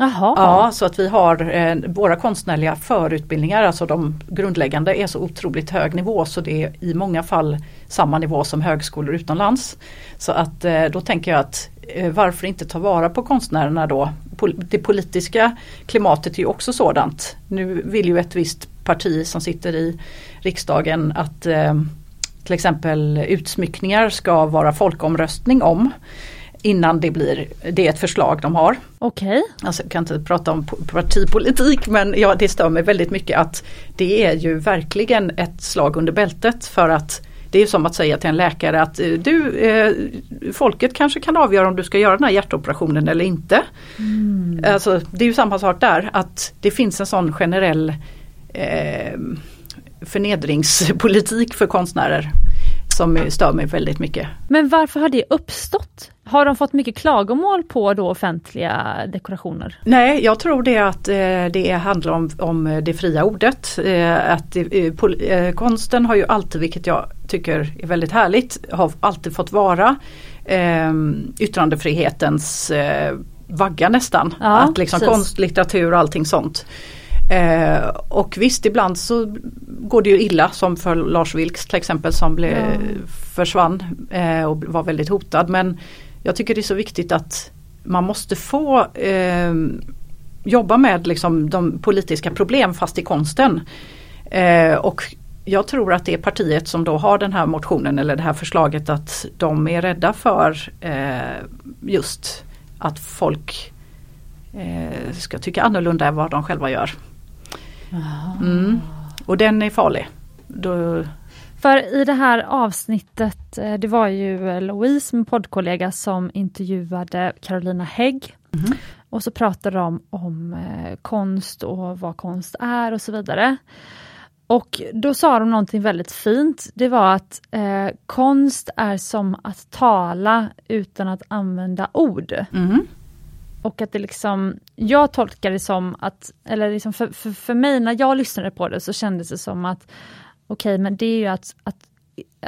Aha. Ja, så att vi har eh, våra konstnärliga förutbildningar, alltså de grundläggande är så otroligt hög nivå så det är i många fall samma nivå som högskolor utomlands. Så att eh, då tänker jag att eh, varför inte ta vara på konstnärerna då? Det politiska klimatet är ju också sådant. Nu vill ju ett visst parti som sitter i riksdagen att eh, till exempel utsmyckningar ska vara folkomröstning om innan det blir, det är ett förslag de har. Okej. Okay. Alltså, jag kan inte prata om partipolitik men ja, det stör mig väldigt mycket att det är ju verkligen ett slag under bältet för att det är som att säga till en läkare att eh, du, eh, folket kanske kan avgöra om du ska göra den här hjärtoperationen eller inte. Mm. Alltså, det är ju samma sak där att det finns en sån generell eh, förnedringspolitik för konstnärer som stör mig väldigt mycket. Men varför har det uppstått? Har de fått mycket klagomål på då offentliga dekorationer? Nej, jag tror det att eh, det handlar om, om det fria ordet. Eh, att eh, pol, konsten har ju alltid, vilket jag tycker är väldigt härligt, har alltid fått vara eh, yttrandefrihetens vagga nästan. Ja, att liksom konst, litteratur och allting sånt. Eh, och visst ibland så går det ju illa som för Lars Vilks till exempel som blev, ja. försvann eh, och var väldigt hotad. Men jag tycker det är så viktigt att man måste få eh, jobba med liksom, de politiska problem fast i konsten. Eh, och jag tror att det är partiet som då har den här motionen eller det här förslaget att de är rädda för eh, just att folk eh, ska tycka annorlunda än vad de själva gör. Mm. Och den är farlig. Då... För i det här avsnittet, eh, det var ju Louise, min poddkollega, som intervjuade Carolina Hägg. Mm. Och så pratade de om eh, konst och vad konst är och så vidare. Och då sa de någonting väldigt fint. Det var att eh, konst är som att tala utan att använda ord. Mm. Och att det liksom, jag tolkar det som att, eller liksom för, för, för mig när jag lyssnade på det så kändes det som att okej okay, men det är ju att, att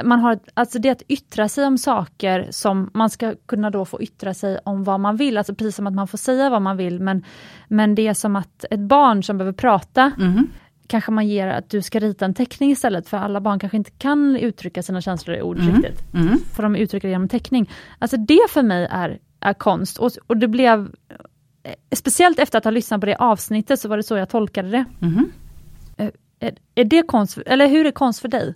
man har, alltså det att yttra sig om saker som man ska kunna då få yttra sig om vad man vill, alltså precis som att man får säga vad man vill men, men det är som att ett barn som behöver prata mm. kanske man ger att du ska rita en teckning istället för alla barn kanske inte kan uttrycka sina känslor i ord mm. riktigt. Mm. Får de uttrycka det genom teckning. Alltså det för mig är är konst. Och, och det blev speciellt efter att ha lyssnat på det avsnittet så var det så jag tolkade det. Mm. Är, är det konst, eller hur är konst för dig?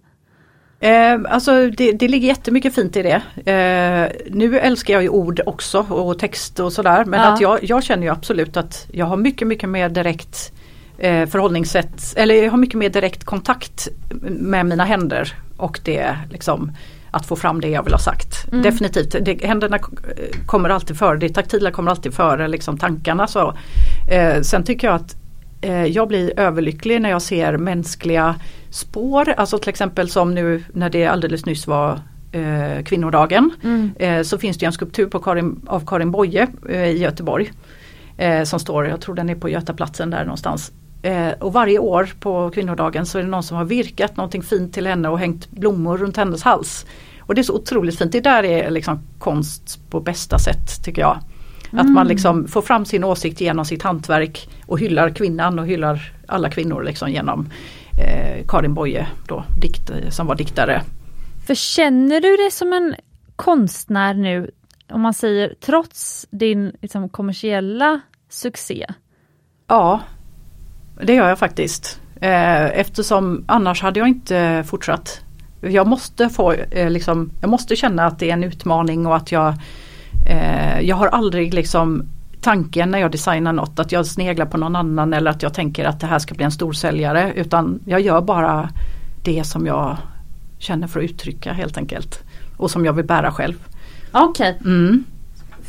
Eh, alltså det, det ligger jättemycket fint i det. Eh, nu älskar jag ju ord också och text och sådär men Ja. att jag, jag känner ju absolut att jag har mycket mycket mer direkt eh, förhållningssätt eller jag har mycket mer direkt kontakt med mina händer och det liksom att få fram det jag vill ha sagt. Mm. Definitivt, det, händerna kommer alltid före, det taktila kommer alltid före liksom tankarna. Så. Eh, sen tycker jag att eh, jag blir överlycklig när jag ser mänskliga spår. Alltså till exempel som nu när det alldeles nyss var eh, kvinnodagen. Mm. Eh, så finns det en skulptur på Karin, av Karin Boye eh, i Göteborg. Eh, som står, jag tror den är på Götaplatsen där någonstans. Eh, och varje år på kvinnodagen så är det någon som har virkat någonting fint till henne och hängt blommor runt hennes hals. Och det är så otroligt fint. Det där är liksom konst på bästa sätt tycker jag. Att man liksom får fram sin åsikt genom sitt hantverk och hyllar kvinnan och hyllar alla kvinnor liksom genom eh, Karin Boye då, dikt, som var diktare. För känner du dig som en konstnär nu, om man säger trots din liksom, kommersiella succé? Ja, det gör jag faktiskt. Eh, eftersom annars hade jag inte fortsatt. Jag måste, få, eh, liksom, jag måste känna att det är en utmaning och att jag eh, Jag har aldrig liksom tanken när jag designar något att jag sneglar på någon annan eller att jag tänker att det här ska bli en storsäljare utan jag gör bara det som jag känner för att uttrycka helt enkelt. Och som jag vill bära själv. Okej. Mm.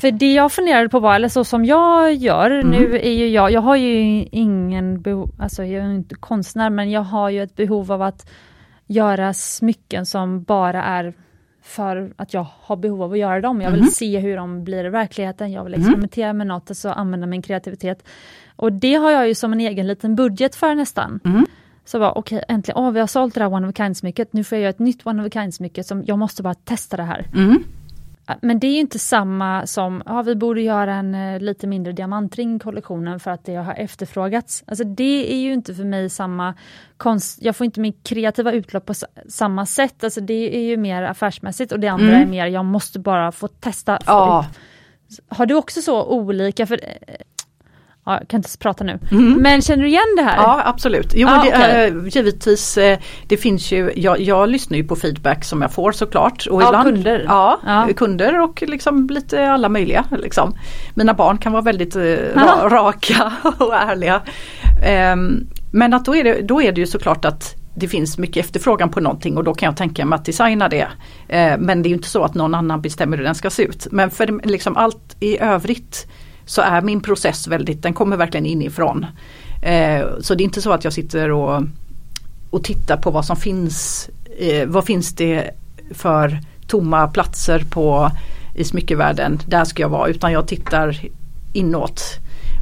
För det jag funderade på var, eller så som jag gör, Mm. nu är ju jag, jag har ju ingen behov, alltså jag är inte konstnär men jag har ju ett behov av att göra smycken som bara är för att jag har behov av att göra dem. Jag vill Mhm. se hur de blir i verkligheten, jag vill Mhm. experimentera med något, alltså använda min kreativitet. Och det har jag ju som en egen liten budget för nästan. Mm. Så var okej, äntligen, åh vi har sålt det här One of a Kind-smycket, nu får jag göra ett nytt One of a Kind-smycke som jag måste bara testa det här. Mm. Men det är ju inte samma som, ja vi borde göra en eh, lite mindre diamantring i kollektionen för att det har efterfrågats. Alltså det är ju inte för mig samma konst, jag får inte min kreativa utlopp på samma sätt. Alltså det är ju mer affärsmässigt och det andra Mm. är mer, jag måste bara få testa. Ja. Har du också så olika, för eh, ja, jag kan inte prata nu. Mm. Men känner du igen det här? Ja absolut. Jo, Ah, det, okej. eh, givetvis eh, det finns ju, jag, jag lyssnar ju på feedback som jag får såklart. Och Av ibland, kunder? Ja, Ja. kunder och liksom lite alla möjliga. Liksom. Mina barn kan vara väldigt eh, ra, raka och ärliga. Ehm, men att då, är det, då är det ju såklart att det finns mycket efterfrågan på någonting och då kan jag tänka mig att designa det. Eh, men det är inte så att någon annan bestämmer hur den ska se ut. Men för liksom allt i övrigt så är min process väldigt, den kommer verkligen inifrån. Eh, så det är inte så att jag sitter och, och tittar på vad som finns, eh, vad finns det för tomma platser på i smyckevärlden, där ska jag vara, utan jag tittar inåt.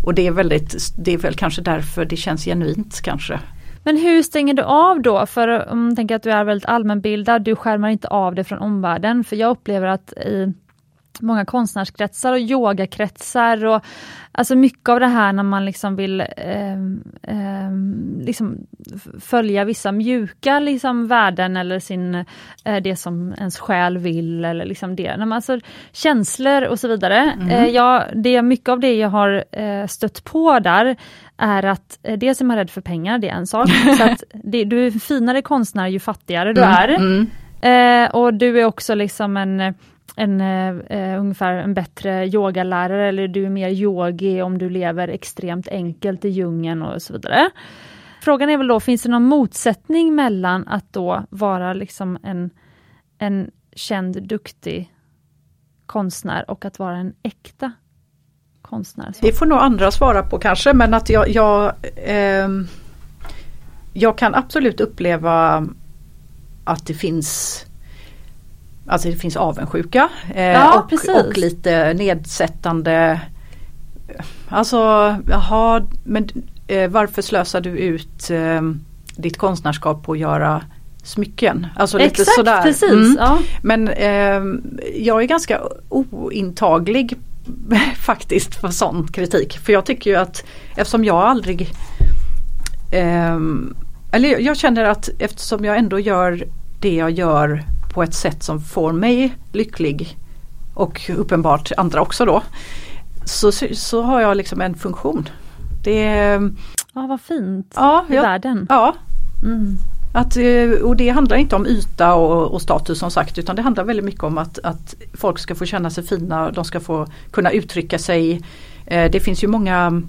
Och det är väldigt, det är väl kanske därför det känns genuint kanske. Men hur stänger du av då? För om man tänker att du är väldigt allmänbildad, du skärmar inte av det från omvärlden. För jag upplever att i många konstnärskretsar och yogakretsar och alltså mycket av det här när man liksom vill ehm, ehm, liksom följa vissa mjuka liksom värden eller sin, eh, det som ens själ vill eller liksom det. När man, alltså, känslor och så vidare. Eh, jag, det, mycket av det jag har eh, stött på där är att eh, dels är man rädd för pengar, det är en sak. så att det, du är finare konstnär ju fattigare du är. Mm. Eh, och du är också liksom en, en eh, eh, ungefär en bättre yogalärare eller du är mer yogi om du lever extremt enkelt i djungeln och så vidare. Frågan är väl då, finns det någon motsättning mellan att då vara liksom en, en känd, duktig konstnär och att vara en äkta konstnär? Det får nog andra svara på kanske men att jag, jag, eh, jag kan absolut uppleva att det finns Alltså det finns avundsjuka eh, Ja, precis. och, och lite nedsättande Alltså jaha men eh, varför slösar du ut eh, ditt konstnärskap på att göra smycken? Alltså lite Exakt, sådär. precis. Mm. Ja. Men ehm, jag är ganska ointaglig faktiskt för sån kritik. För jag tycker ju att eftersom jag aldrig ehm, eller jag känner att eftersom jag ändå gör det jag gör på ett sätt som får mig lycklig och uppenbart andra också då. så, så har jag liksom en funktion. Det Ja vad fint ja, i jag, världen. Ja. Mm. Att, eh, och det handlar inte om yta och, och, status som sagt utan det handlar väldigt mycket om att, att folk ska få känna sig fina, de ska få kunna uttrycka sig. Eh, det finns ju många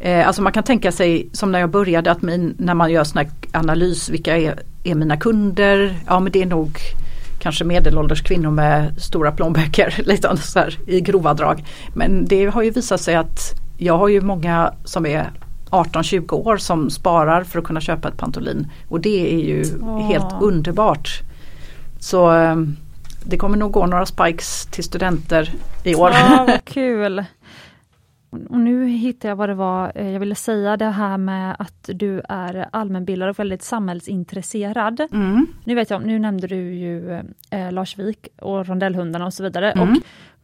eh, Alltså man kan tänka sig som när jag började att min, när man gör sån här analys, vilka är, är mina kunder? Ja men det är nog kanske medelålders kvinnor med stora plånböcker lite så här, i grova drag. Men det har ju visat sig att jag har ju många som är 18-20 år som sparar för att kunna köpa ett Pantolin. Och det är ju oh. helt underbart. Så ehm, det kommer nog gå några spikes till studenter i år. Ja, vad kul! Och nu hittar jag vad det var eh, jag ville säga det här med att du är allmänbildad och väldigt samhällsintresserad. Mm. Nu vet jag, nu nämnde du ju eh, Lars Wik och rondellhundarna och så vidare. Mm. Och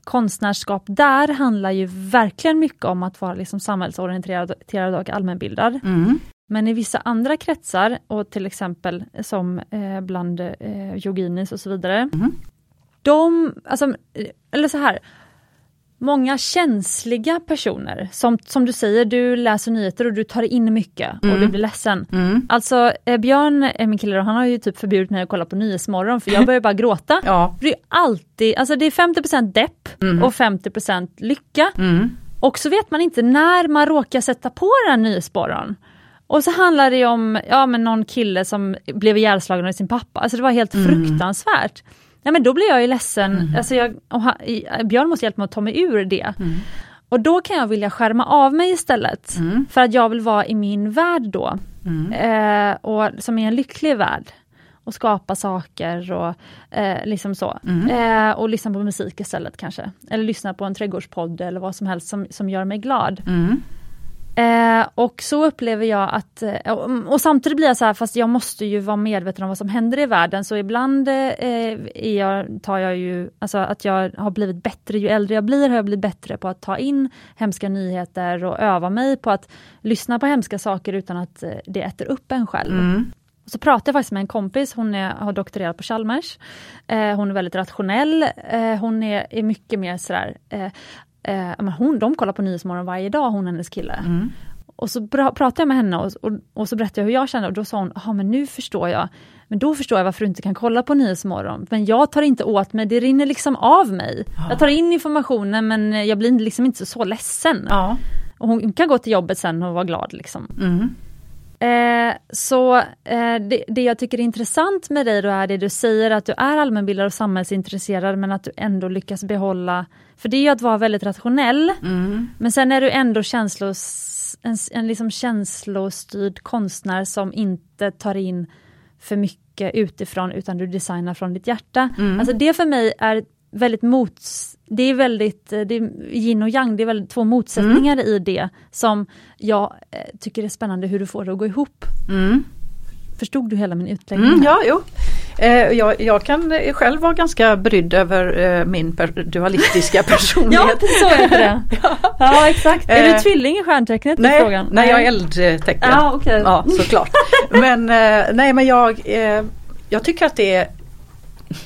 konstnärskap där handlar ju verkligen mycket om att vara liksom samhällsorienterad och allmänbildad. Mm. Men i vissa andra kretsar, och till exempel som eh, bland eh, yoginis och så vidare, mm. de, alltså, eller så här, många känsliga personer, som, som du säger, du läser nyheter och du tar in mycket mm. och du blir ledsen. Mm. Alltså eh, Björn, eh, min kille, han har ju typ förbjudit mig att kolla på Nyhetsmorgon för jag börjar bara gråta. ja. Det är alltid, alltså det är 50% depp mm. och 50% lycka. Mm. Och så vet man inte när man råkar sätta på den Nyhetsmorgon. Och så handlar det om ja, men någon kille som blev ihjälslagen av sin pappa. Alltså det var helt mm. fruktansvärt. Ja men då blir jag ju ledsen, mm. alltså jag, ha, Björn måste hjälpa mig att ta mig ur det. Mm. Och då kan jag vilja skärma av mig istället, mm. för att jag vill vara i min värld då. Mm. Eh, och som är en lycklig värld. Och skapa saker och eh, liksom så. Mm. Eh, och lyssna på musik istället kanske. Eller lyssna på en trädgårdspodd eller vad som helst som, som gör mig glad. Eh, och så upplever jag att, eh, och, och, samtidigt blir jag så här, fast jag måste ju vara medveten om vad som händer i världen, så ibland eh, jag, tar jag ju, alltså att jag har blivit bättre, ju äldre jag blir har jag blivit bättre på att ta in hemska nyheter och öva mig på att lyssna på hemska saker utan att eh, det äter upp en själv. Mm. Så pratade jag faktiskt med en kompis, hon är, har doktorerat på Chalmers. Eh, hon är väldigt rationell, eh, hon är, är mycket mer sådär, eh, eh, hon, de kollar på Nyhetsmorgon varje dag, hon och hennes kille. Mm. Och så pratade jag med henne och, och, och, så berättade jag hur jag kände och då sa hon, ja men nu förstår jag. Men då förstår jag varför du inte kan kolla på Nyhetsmorgon. Men jag tar inte åt mig, det rinner liksom av mig. Ja. Jag tar in informationen men jag blir liksom inte så, så ledsen. Ja. Och hon kan gå till jobbet sen och vara glad. Liksom. Mm. Eh, så eh, det, det, jag tycker är intressant med dig då är det du säger att du är allmänbildad och samhällsintresserad men att du ändå lyckas behålla, för det är ju att vara väldigt rationell, mm. men sen är du ändå känslos, en, en liksom känslostyrd konstnär som inte tar in för mycket utifrån utan du designar från ditt hjärta. Mm. Alltså det för mig är väldigt mots... Det är väldigt, det är yin och yang, det är väldigt två motsättningar mm. i det som jag eh, tycker är spännande hur du får det att gå ihop. Mm. Förstod du hela min utläggning? Mm, ja, jo. Eh, jag, jag, kan själv vara ganska brydd över eh, min per dualistiska personlighet. ja, så är det. ja. ja, exakt. Är du eh, tvilling i stjärntecknet? Nej, frågan? nej, jag är eldtecken. Ah, okay. Ja, såklart. men eh, nej, men jag, eh, jag tycker att det är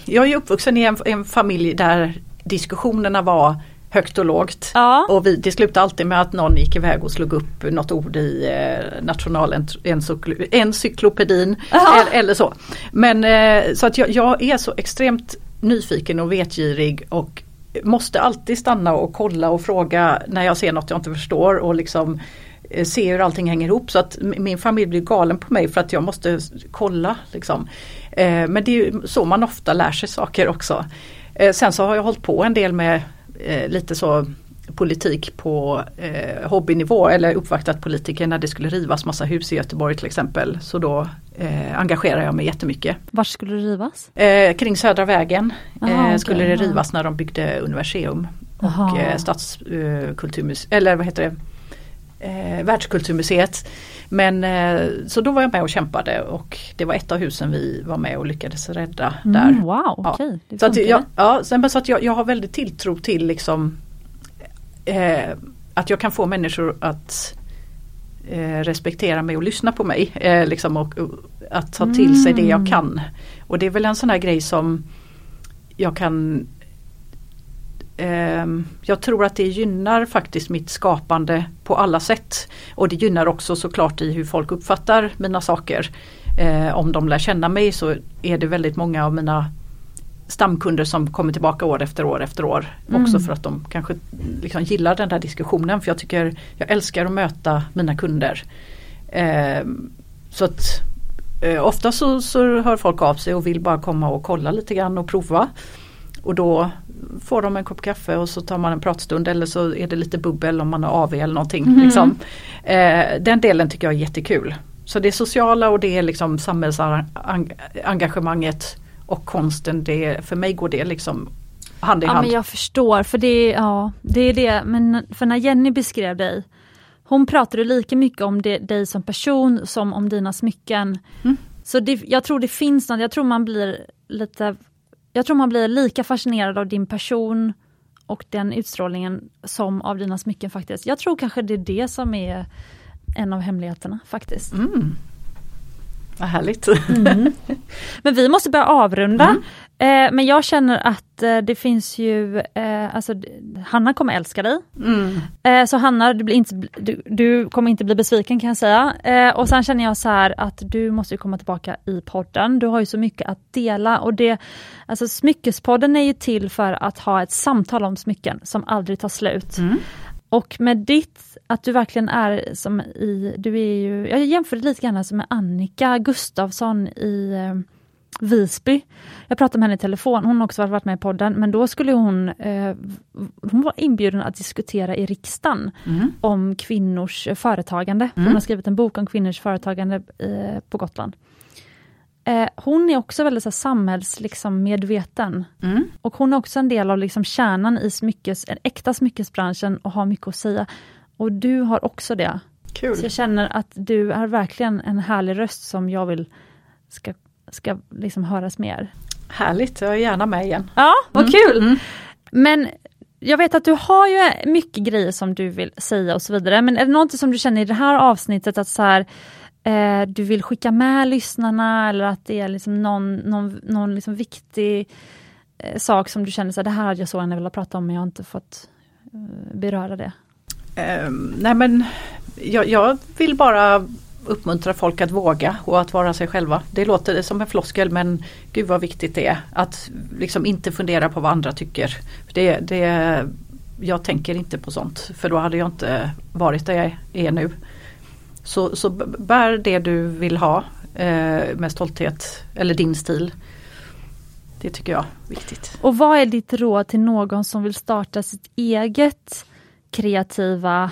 jag är uppvuxen i en, en familj där diskussionerna var högt och lågt. Ja. Och vi, det slutade alltid med att någon gick iväg och slog upp något ord i eh, nationalencyklopedin eller, eller, så. Men eh, så att jag, jag, är så extremt nyfiken och vetgirig och måste alltid stanna och kolla och fråga när jag ser något jag inte förstår och liksom eh, se hur allting hänger ihop så att min familj blir galen på mig för att jag måste kolla. Liksom. Eh, men det är så man ofta lär sig saker också. Eh, sen så har jag hållit på en del med eh, lite så politik på eh, hobbynivå eller uppvaktat politiker när det skulle rivas massa hus i Göteborg till exempel. Så då eh, engagerar jag mig jättemycket. Var skulle det rivas? Eh, kring Södra vägen Aha, okay, skulle det rivas när de byggde Universium och eh, Stadskulturmuseet, eller vad heter det, eh, Världskulturmuseet. Men eh, så då var jag med och kämpade och det var ett av husen vi var med och lyckades rädda mm, där. wow, ja. Okay, så att jag, ja, sen, så att jag, jag har väldigt tilltro till liksom eh, att jag kan få människor att eh, respektera mig och lyssna på mig. Eh, liksom och, och, att ta till mm. sig det jag kan. Och det är väl en sån här grej som jag kan jag tror att det gynnar faktiskt mitt skapande på alla sätt. Och det gynnar också såklart i hur folk uppfattar mina saker. Eh, om de lär känna mig så är det väldigt många av mina stamkunder som kommer tillbaka år efter år efter år. Mm. Också för att de kanske liksom gillar den där diskussionen. För jag tycker jag älskar att möta mina kunder. Eh, så att eh, ofta så, så hör folk av sig och vill bara komma och kolla lite grann och prova. Och då får de en kopp kaffe och så tar man en pratstund eller så är det lite bubbel om man har AV eller någonting. Mm. Liksom. Eh, den delen tycker jag är jättekul. Så det sociala och det är liksom samhällsengagemanget och konsten, det, för mig går det liksom hand i hand. Ja men jag förstår, för det, ja, det är det, men för när Jenny beskrev dig hon pratade lika mycket om det, dig som person som om dina smycken. Mm. Så det, jag tror det finns något, jag tror man blir lite Jag tror man blir lika fascinerad av din person och den utstrålningen som av dina smycken faktiskt. Jag tror kanske det är det som är en av hemligheterna faktiskt. Mm. Vad härligt. Mm. Men vi måste börja avrunda. Mm. Eh, men jag känner att eh, det finns ju, eh, alltså Hanna kommer älska dig. Mm. Eh, så Hanna, du, blir inte, du, du, kommer inte bli besviken kan jag säga. Eh, och sen känner jag så här att du måste komma tillbaka i podden. Du har ju så mycket att dela och det, alltså Smyckespodden är ju till för att ha ett samtal om smycken som aldrig tar slut. Mm. Och med ditt, att du verkligen är som i, du är ju, jag jämför det lite grann med Annika Gustafsson i eh, Visby. Jag pratade med henne i telefon, hon har också varit med i podden, men då skulle hon, eh, hon var inbjuden att diskutera i riksdagen mm. om kvinnors företagande. Mm. Hon har skrivit en bok om kvinnors företagande eh, på Gotland. Eh, hon är också väldigt så, samhällsmedveten. Liksom, mm. Och hon är också en del av liksom, kärnan i smyckes, äkta smyckesbranschen och har mycket att säga. Och du har också det. Kul. Så jag känner att du är verkligen en härlig röst som jag vill ska, ska liksom höras mer. Härligt, jag är gärna med igen. Ja, vad mm. kul! Mm. Men jag vet att du har ju mycket grejer som du vill säga och så vidare, men är det något som du känner i det här avsnittet att så här, eh, du vill skicka med lyssnarna eller att det är liksom någon, någon, någon liksom viktig eh, sak som du känner att det här hade jag så gärna velat prata om men jag har inte fått eh, beröra det? Um, nej men jag, jag, vill bara uppmuntra folk att våga och att vara sig själva. Det låter som en floskel men gud vad viktigt det är att liksom inte fundera på vad andra tycker. Det, det, jag tänker inte på sånt för då hade jag inte varit där jag är nu. Så, så bär det du vill ha eh, med stolthet eller din stil. Det tycker jag är viktigt. Och vad är ditt råd till någon som vill starta sitt eget kreativa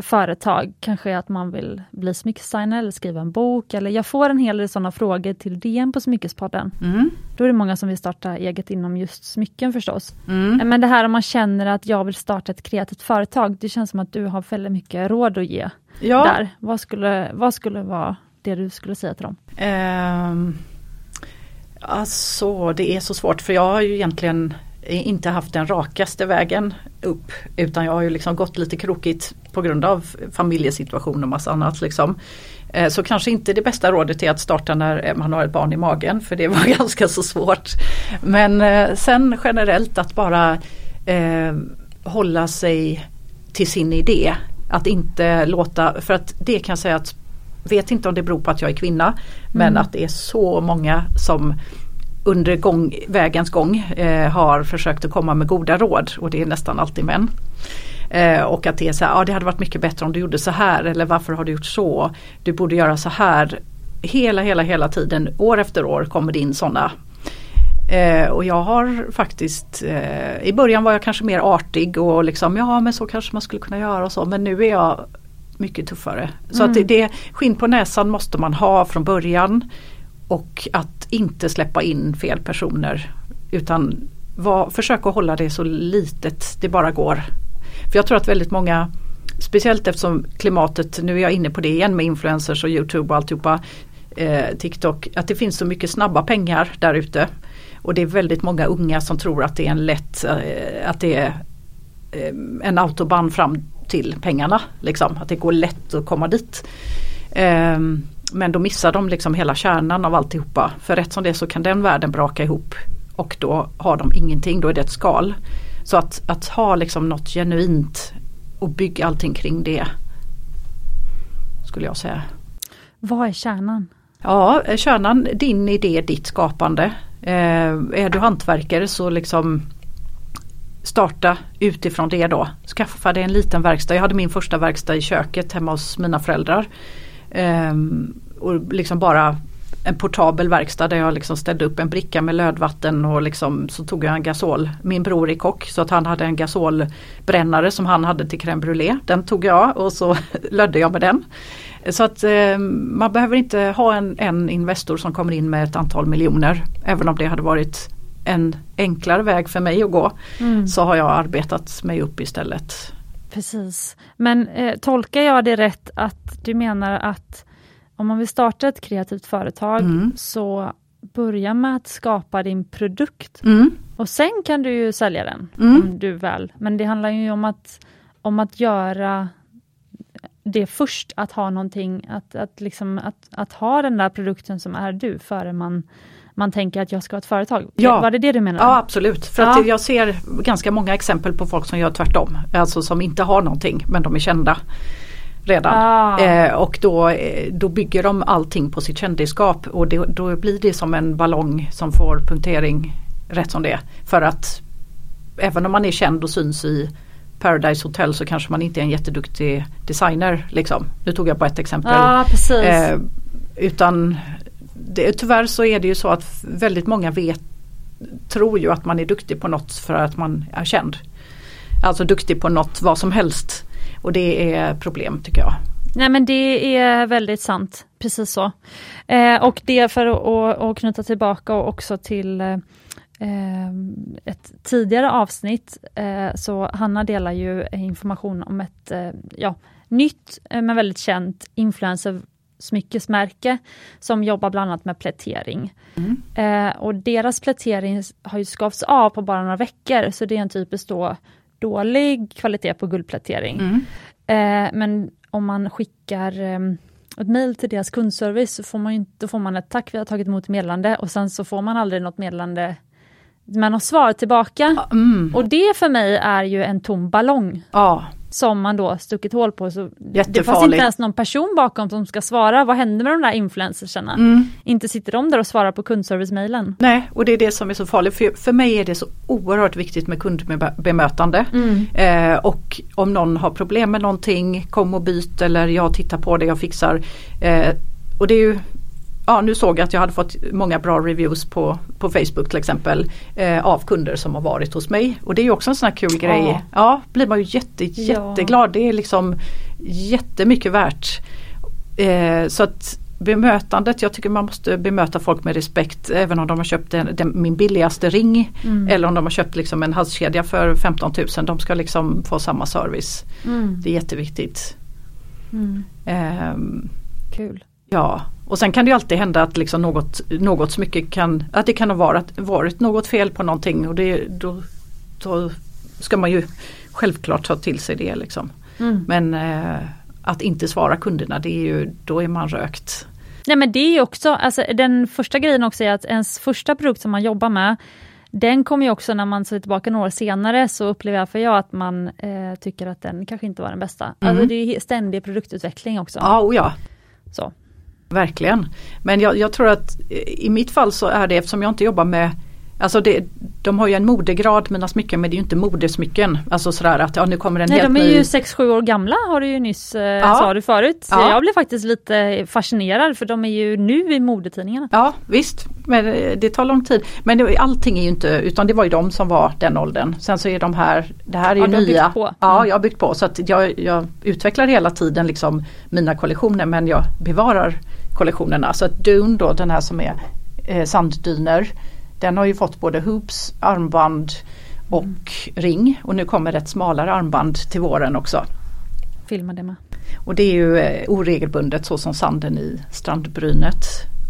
företag? Kanske att man vill bli smyckesdesigner eller skriva en bok. Eller jag får en hel del sådana frågor till DN på Smyckespodden. Mm. Då är det många som vill starta eget inom just smycken förstås. Mm. Men det här om man känner att jag vill starta ett kreativt företag. Det känns som att du har väldigt mycket råd att ge ja. där. Vad skulle, vad skulle vara det du skulle säga till dem? Um, alltså det är så svårt för jag har ju egentligen inte haft den rakaste vägen upp utan jag har ju liksom gått lite krokigt på grund av familjesituation och massa annat. Liksom. Eh, så kanske inte det bästa rådet är att starta när man har ett barn i magen för det var ganska så svårt. Men eh, sen generellt att bara eh, hålla sig till sin idé att inte låta, för att det kan jag säga att vet inte om det beror på att jag är kvinna mm. men att det är så många som under gång, vägens gång eh, har försökt att komma med goda råd och det är nästan alltid män. Eh, och att det är så här, ja det hade varit mycket bättre om du gjorde så här eller varför har du gjort så? Du borde göra så här. Hela, hela, hela tiden, år efter år kommer det in sådana Eh, och jag har faktiskt, eh, i början var jag kanske mer artig och liksom ja men så kanske man skulle kunna göra och så men nu är jag mycket tuffare. Så mm. att det, det, skinn på näsan måste man ha från början och att inte släppa in fel personer utan var, försök att hålla det så litet det bara går. För jag tror att väldigt många Speciellt eftersom klimatet, nu är jag inne på det igen med influencers och Youtube och alltihopa, eh, TikTok, att det finns så mycket snabba pengar där ute. Och det är väldigt många unga som tror att det är en lätt, eh, att det är eh, en autobahn fram till pengarna. Liksom. Att det går lätt att komma dit. Eh, men då missar de liksom hela kärnan av alltihopa. För rätt som det är så kan den världen braka ihop och då har de ingenting, då är det ett skal. Så att, att ha liksom något genuint och bygga allting kring det. Skulle jag säga. Vad är kärnan? Ja, kärnan, din idé, ditt skapande. Eh, är du hantverkare så liksom starta utifrån det då. Skaffa dig en liten verkstad. Jag hade min första verkstad i köket hemma hos mina föräldrar. Eh, och liksom bara en portabel verkstad där jag liksom ställde upp en bricka med lödvatten och liksom så tog jag en gasol. Min bror är kock så att han hade en gasolbrännare som han hade till crème brûlée. Den tog jag och så lödde jag med den. Så att eh, man behöver inte ha en, en Investor som kommer in med ett antal miljoner. Även om det hade varit en enklare väg för mig att gå. Mm. Så har jag arbetat mig upp istället. Precis. Men eh, tolkar jag det rätt att du menar att om man vill starta ett kreativt företag mm. så börja med att skapa din produkt. Mm. Och sen kan du ju sälja den. Mm. Om du väl. Men det handlar ju om att, om att göra det först, att ha någonting, att, att, liksom, att, att ha den där produkten som är du före man man tänker att jag ska ha ett företag. Ja. Var det det du menade? Ja absolut. För att jag ser ganska många exempel på folk som gör tvärtom. Alltså som inte har någonting men de är kända redan. Ah. Eh, och då, eh, då bygger de allting på sitt kändisskap och det, då blir det som en ballong som får punktering rätt som det För att även om man är känd och syns i Paradise Hotel så kanske man inte är en jätteduktig designer. Liksom. Nu tog jag bara ett exempel. Ah, eh, utan det, tyvärr så är det ju så att väldigt många vet, tror ju att man är duktig på något för att man är känd. Alltså duktig på något, vad som helst. Och det är problem tycker jag. Nej men det är väldigt sant, precis så. Eh, och det för att, att knyta tillbaka också till eh, ett tidigare avsnitt, eh, så Hanna delar ju information om ett eh, ja, nytt eh, men väldigt känt influencer smyckesmärke som jobbar bland annat med plätering. Mm. Eh, och deras plätering har ju skavts av på bara några veckor så det är en typisk då dålig kvalitet på guldplätering. Mm. Eh, men om man skickar eh, ett mail till deras kundservice så får man, inte, då får man ett tack, vi har tagit emot meddelande och sen så får man aldrig något meddelande med något svar tillbaka. Mm. Och det för mig är ju en tom ballong. Ja som man då stuckit hål på. Så det fanns inte ens någon person bakom som ska svara. Vad händer med de där influencersarna? Mm. Inte sitter de där och svarar på kundservice-mailen. Nej, och det är det som är så farligt. För, för mig är det så oerhört viktigt med kundbemötande. Mm. Eh, och om någon har problem med någonting, kom och byt eller jag tittar på det, jag fixar. Eh, och det är ju ja, nu såg jag att jag hade fått många bra reviews på, på Facebook till exempel eh, av kunder som har varit hos mig. Och det är också en sån här kul ja. grej. Ja, blir man ju jätte, jätteglad. Ja. Det är liksom jättemycket värt. Eh, så att bemötandet, jag tycker man måste bemöta folk med respekt även om de har köpt en, den, min billigaste ring mm. eller om de har köpt liksom en halskedja för 15 000. De ska liksom få samma service. Mm. Det är jätteviktigt. Mm. Eh, Kul. Ja, och sen kan det alltid hända att liksom något, något smycke kan, att det kan ha varit, varit något fel på någonting och det, då, då ska man ju självklart ta till sig det. Liksom. Mm. Men eh, att inte svara kunderna, det är ju, då är man rökt. Nej men det är också, alltså, den första grejen också är att ens första produkt som man jobbar med den kommer ju också när man ser tillbaka några år senare så upplever jag för jag att man eh, tycker att den kanske inte var den bästa. Alltså, mm. Alltså det är ständig produktutveckling också. Ja, och ja. Så. Verkligen. Men jag, jag, tror att i mitt fall så är det eftersom jag inte jobbar med Alltså det, de har ju en modegrad mina smycken men det är ju inte modesmycken. Alltså sådär att ja, nu kommer en Nej, helt de är ny... ju 6-7 år gamla har du ju nyss eh, ja. sa du förut. Ja. Jag blev faktiskt lite fascinerad för de är ju nu i modetidningarna. Ja visst, men det tar lång tid. Men det, allting är ju inte, utan det var ju de som var den åldern. Sen så är de här, det här är ju ja, nya. Byggt på. Ja, mm. jag har byggt på så att jag, jag utvecklar hela tiden liksom mina kollektioner men jag bevarar kollektionerna. Så att Dune då, den här som är eh, sanddyner, den har ju fått både hoops, armband och mm. ring och nu kommer ett smalare armband till våren också. Filma det med. Och det är ju eh, oregelbundet så som sanden i strandbrynet.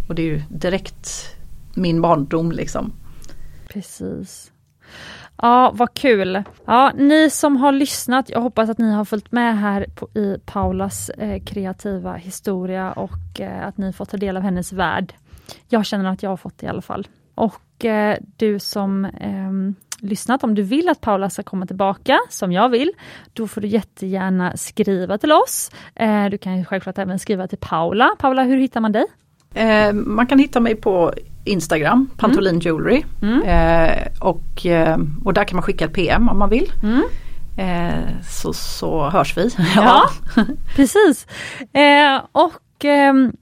Och det är ju direkt min barndom liksom. Precis. Ja, vad kul. Ja, ni som har lyssnat, jag hoppas att ni har följt med här på, i Paulas eh, kreativa historia och eh, att ni fått ta del av hennes värld. Jag känner att jag har fått det i alla fall. Och eh, du som ehm, lyssnat, om du vill att Paula ska komma tillbaka, som jag vill, då får du jättegärna skriva till oss. Eh, du kan självklart även skriva till Paula. Paula, hur hittar man dig? Eh, man kan hitta mig på Instagram, Pantolin mm. Jewelry. Mm. Eh, och, eh, och där kan man skicka ett PM om man vill. Mm. Eh, så, så hörs vi. ja, precis. Eh, och ehm,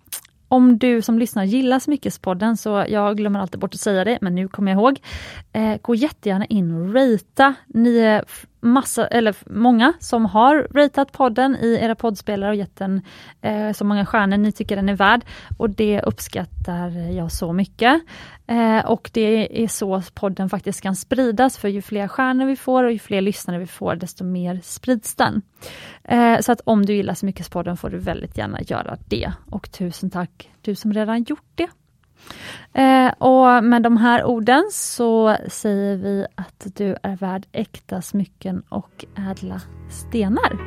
om du som lyssnar gillar Smyckespodden så jag glömmer alltid bort att säga det, men nu kommer jag ihåg. Eh, gå jättegärna in och ratea. Ni är massa, eller många som har ratat podden i era poddspelare och gett den eh, så många stjärnor ni tycker den är värd. Och det uppskattar jag så mycket. Eh, och det är så podden faktiskt kan spridas, för ju fler stjärnor vi får och ju fler lyssnare vi får, desto mer sprids den. Eh, så att om du gillar så mycket podden får du väldigt gärna göra det. Och tusen tack du som redan gjort det. Eh, och med de här orden så säger vi att du är värd äkta smycken och ädla stenar.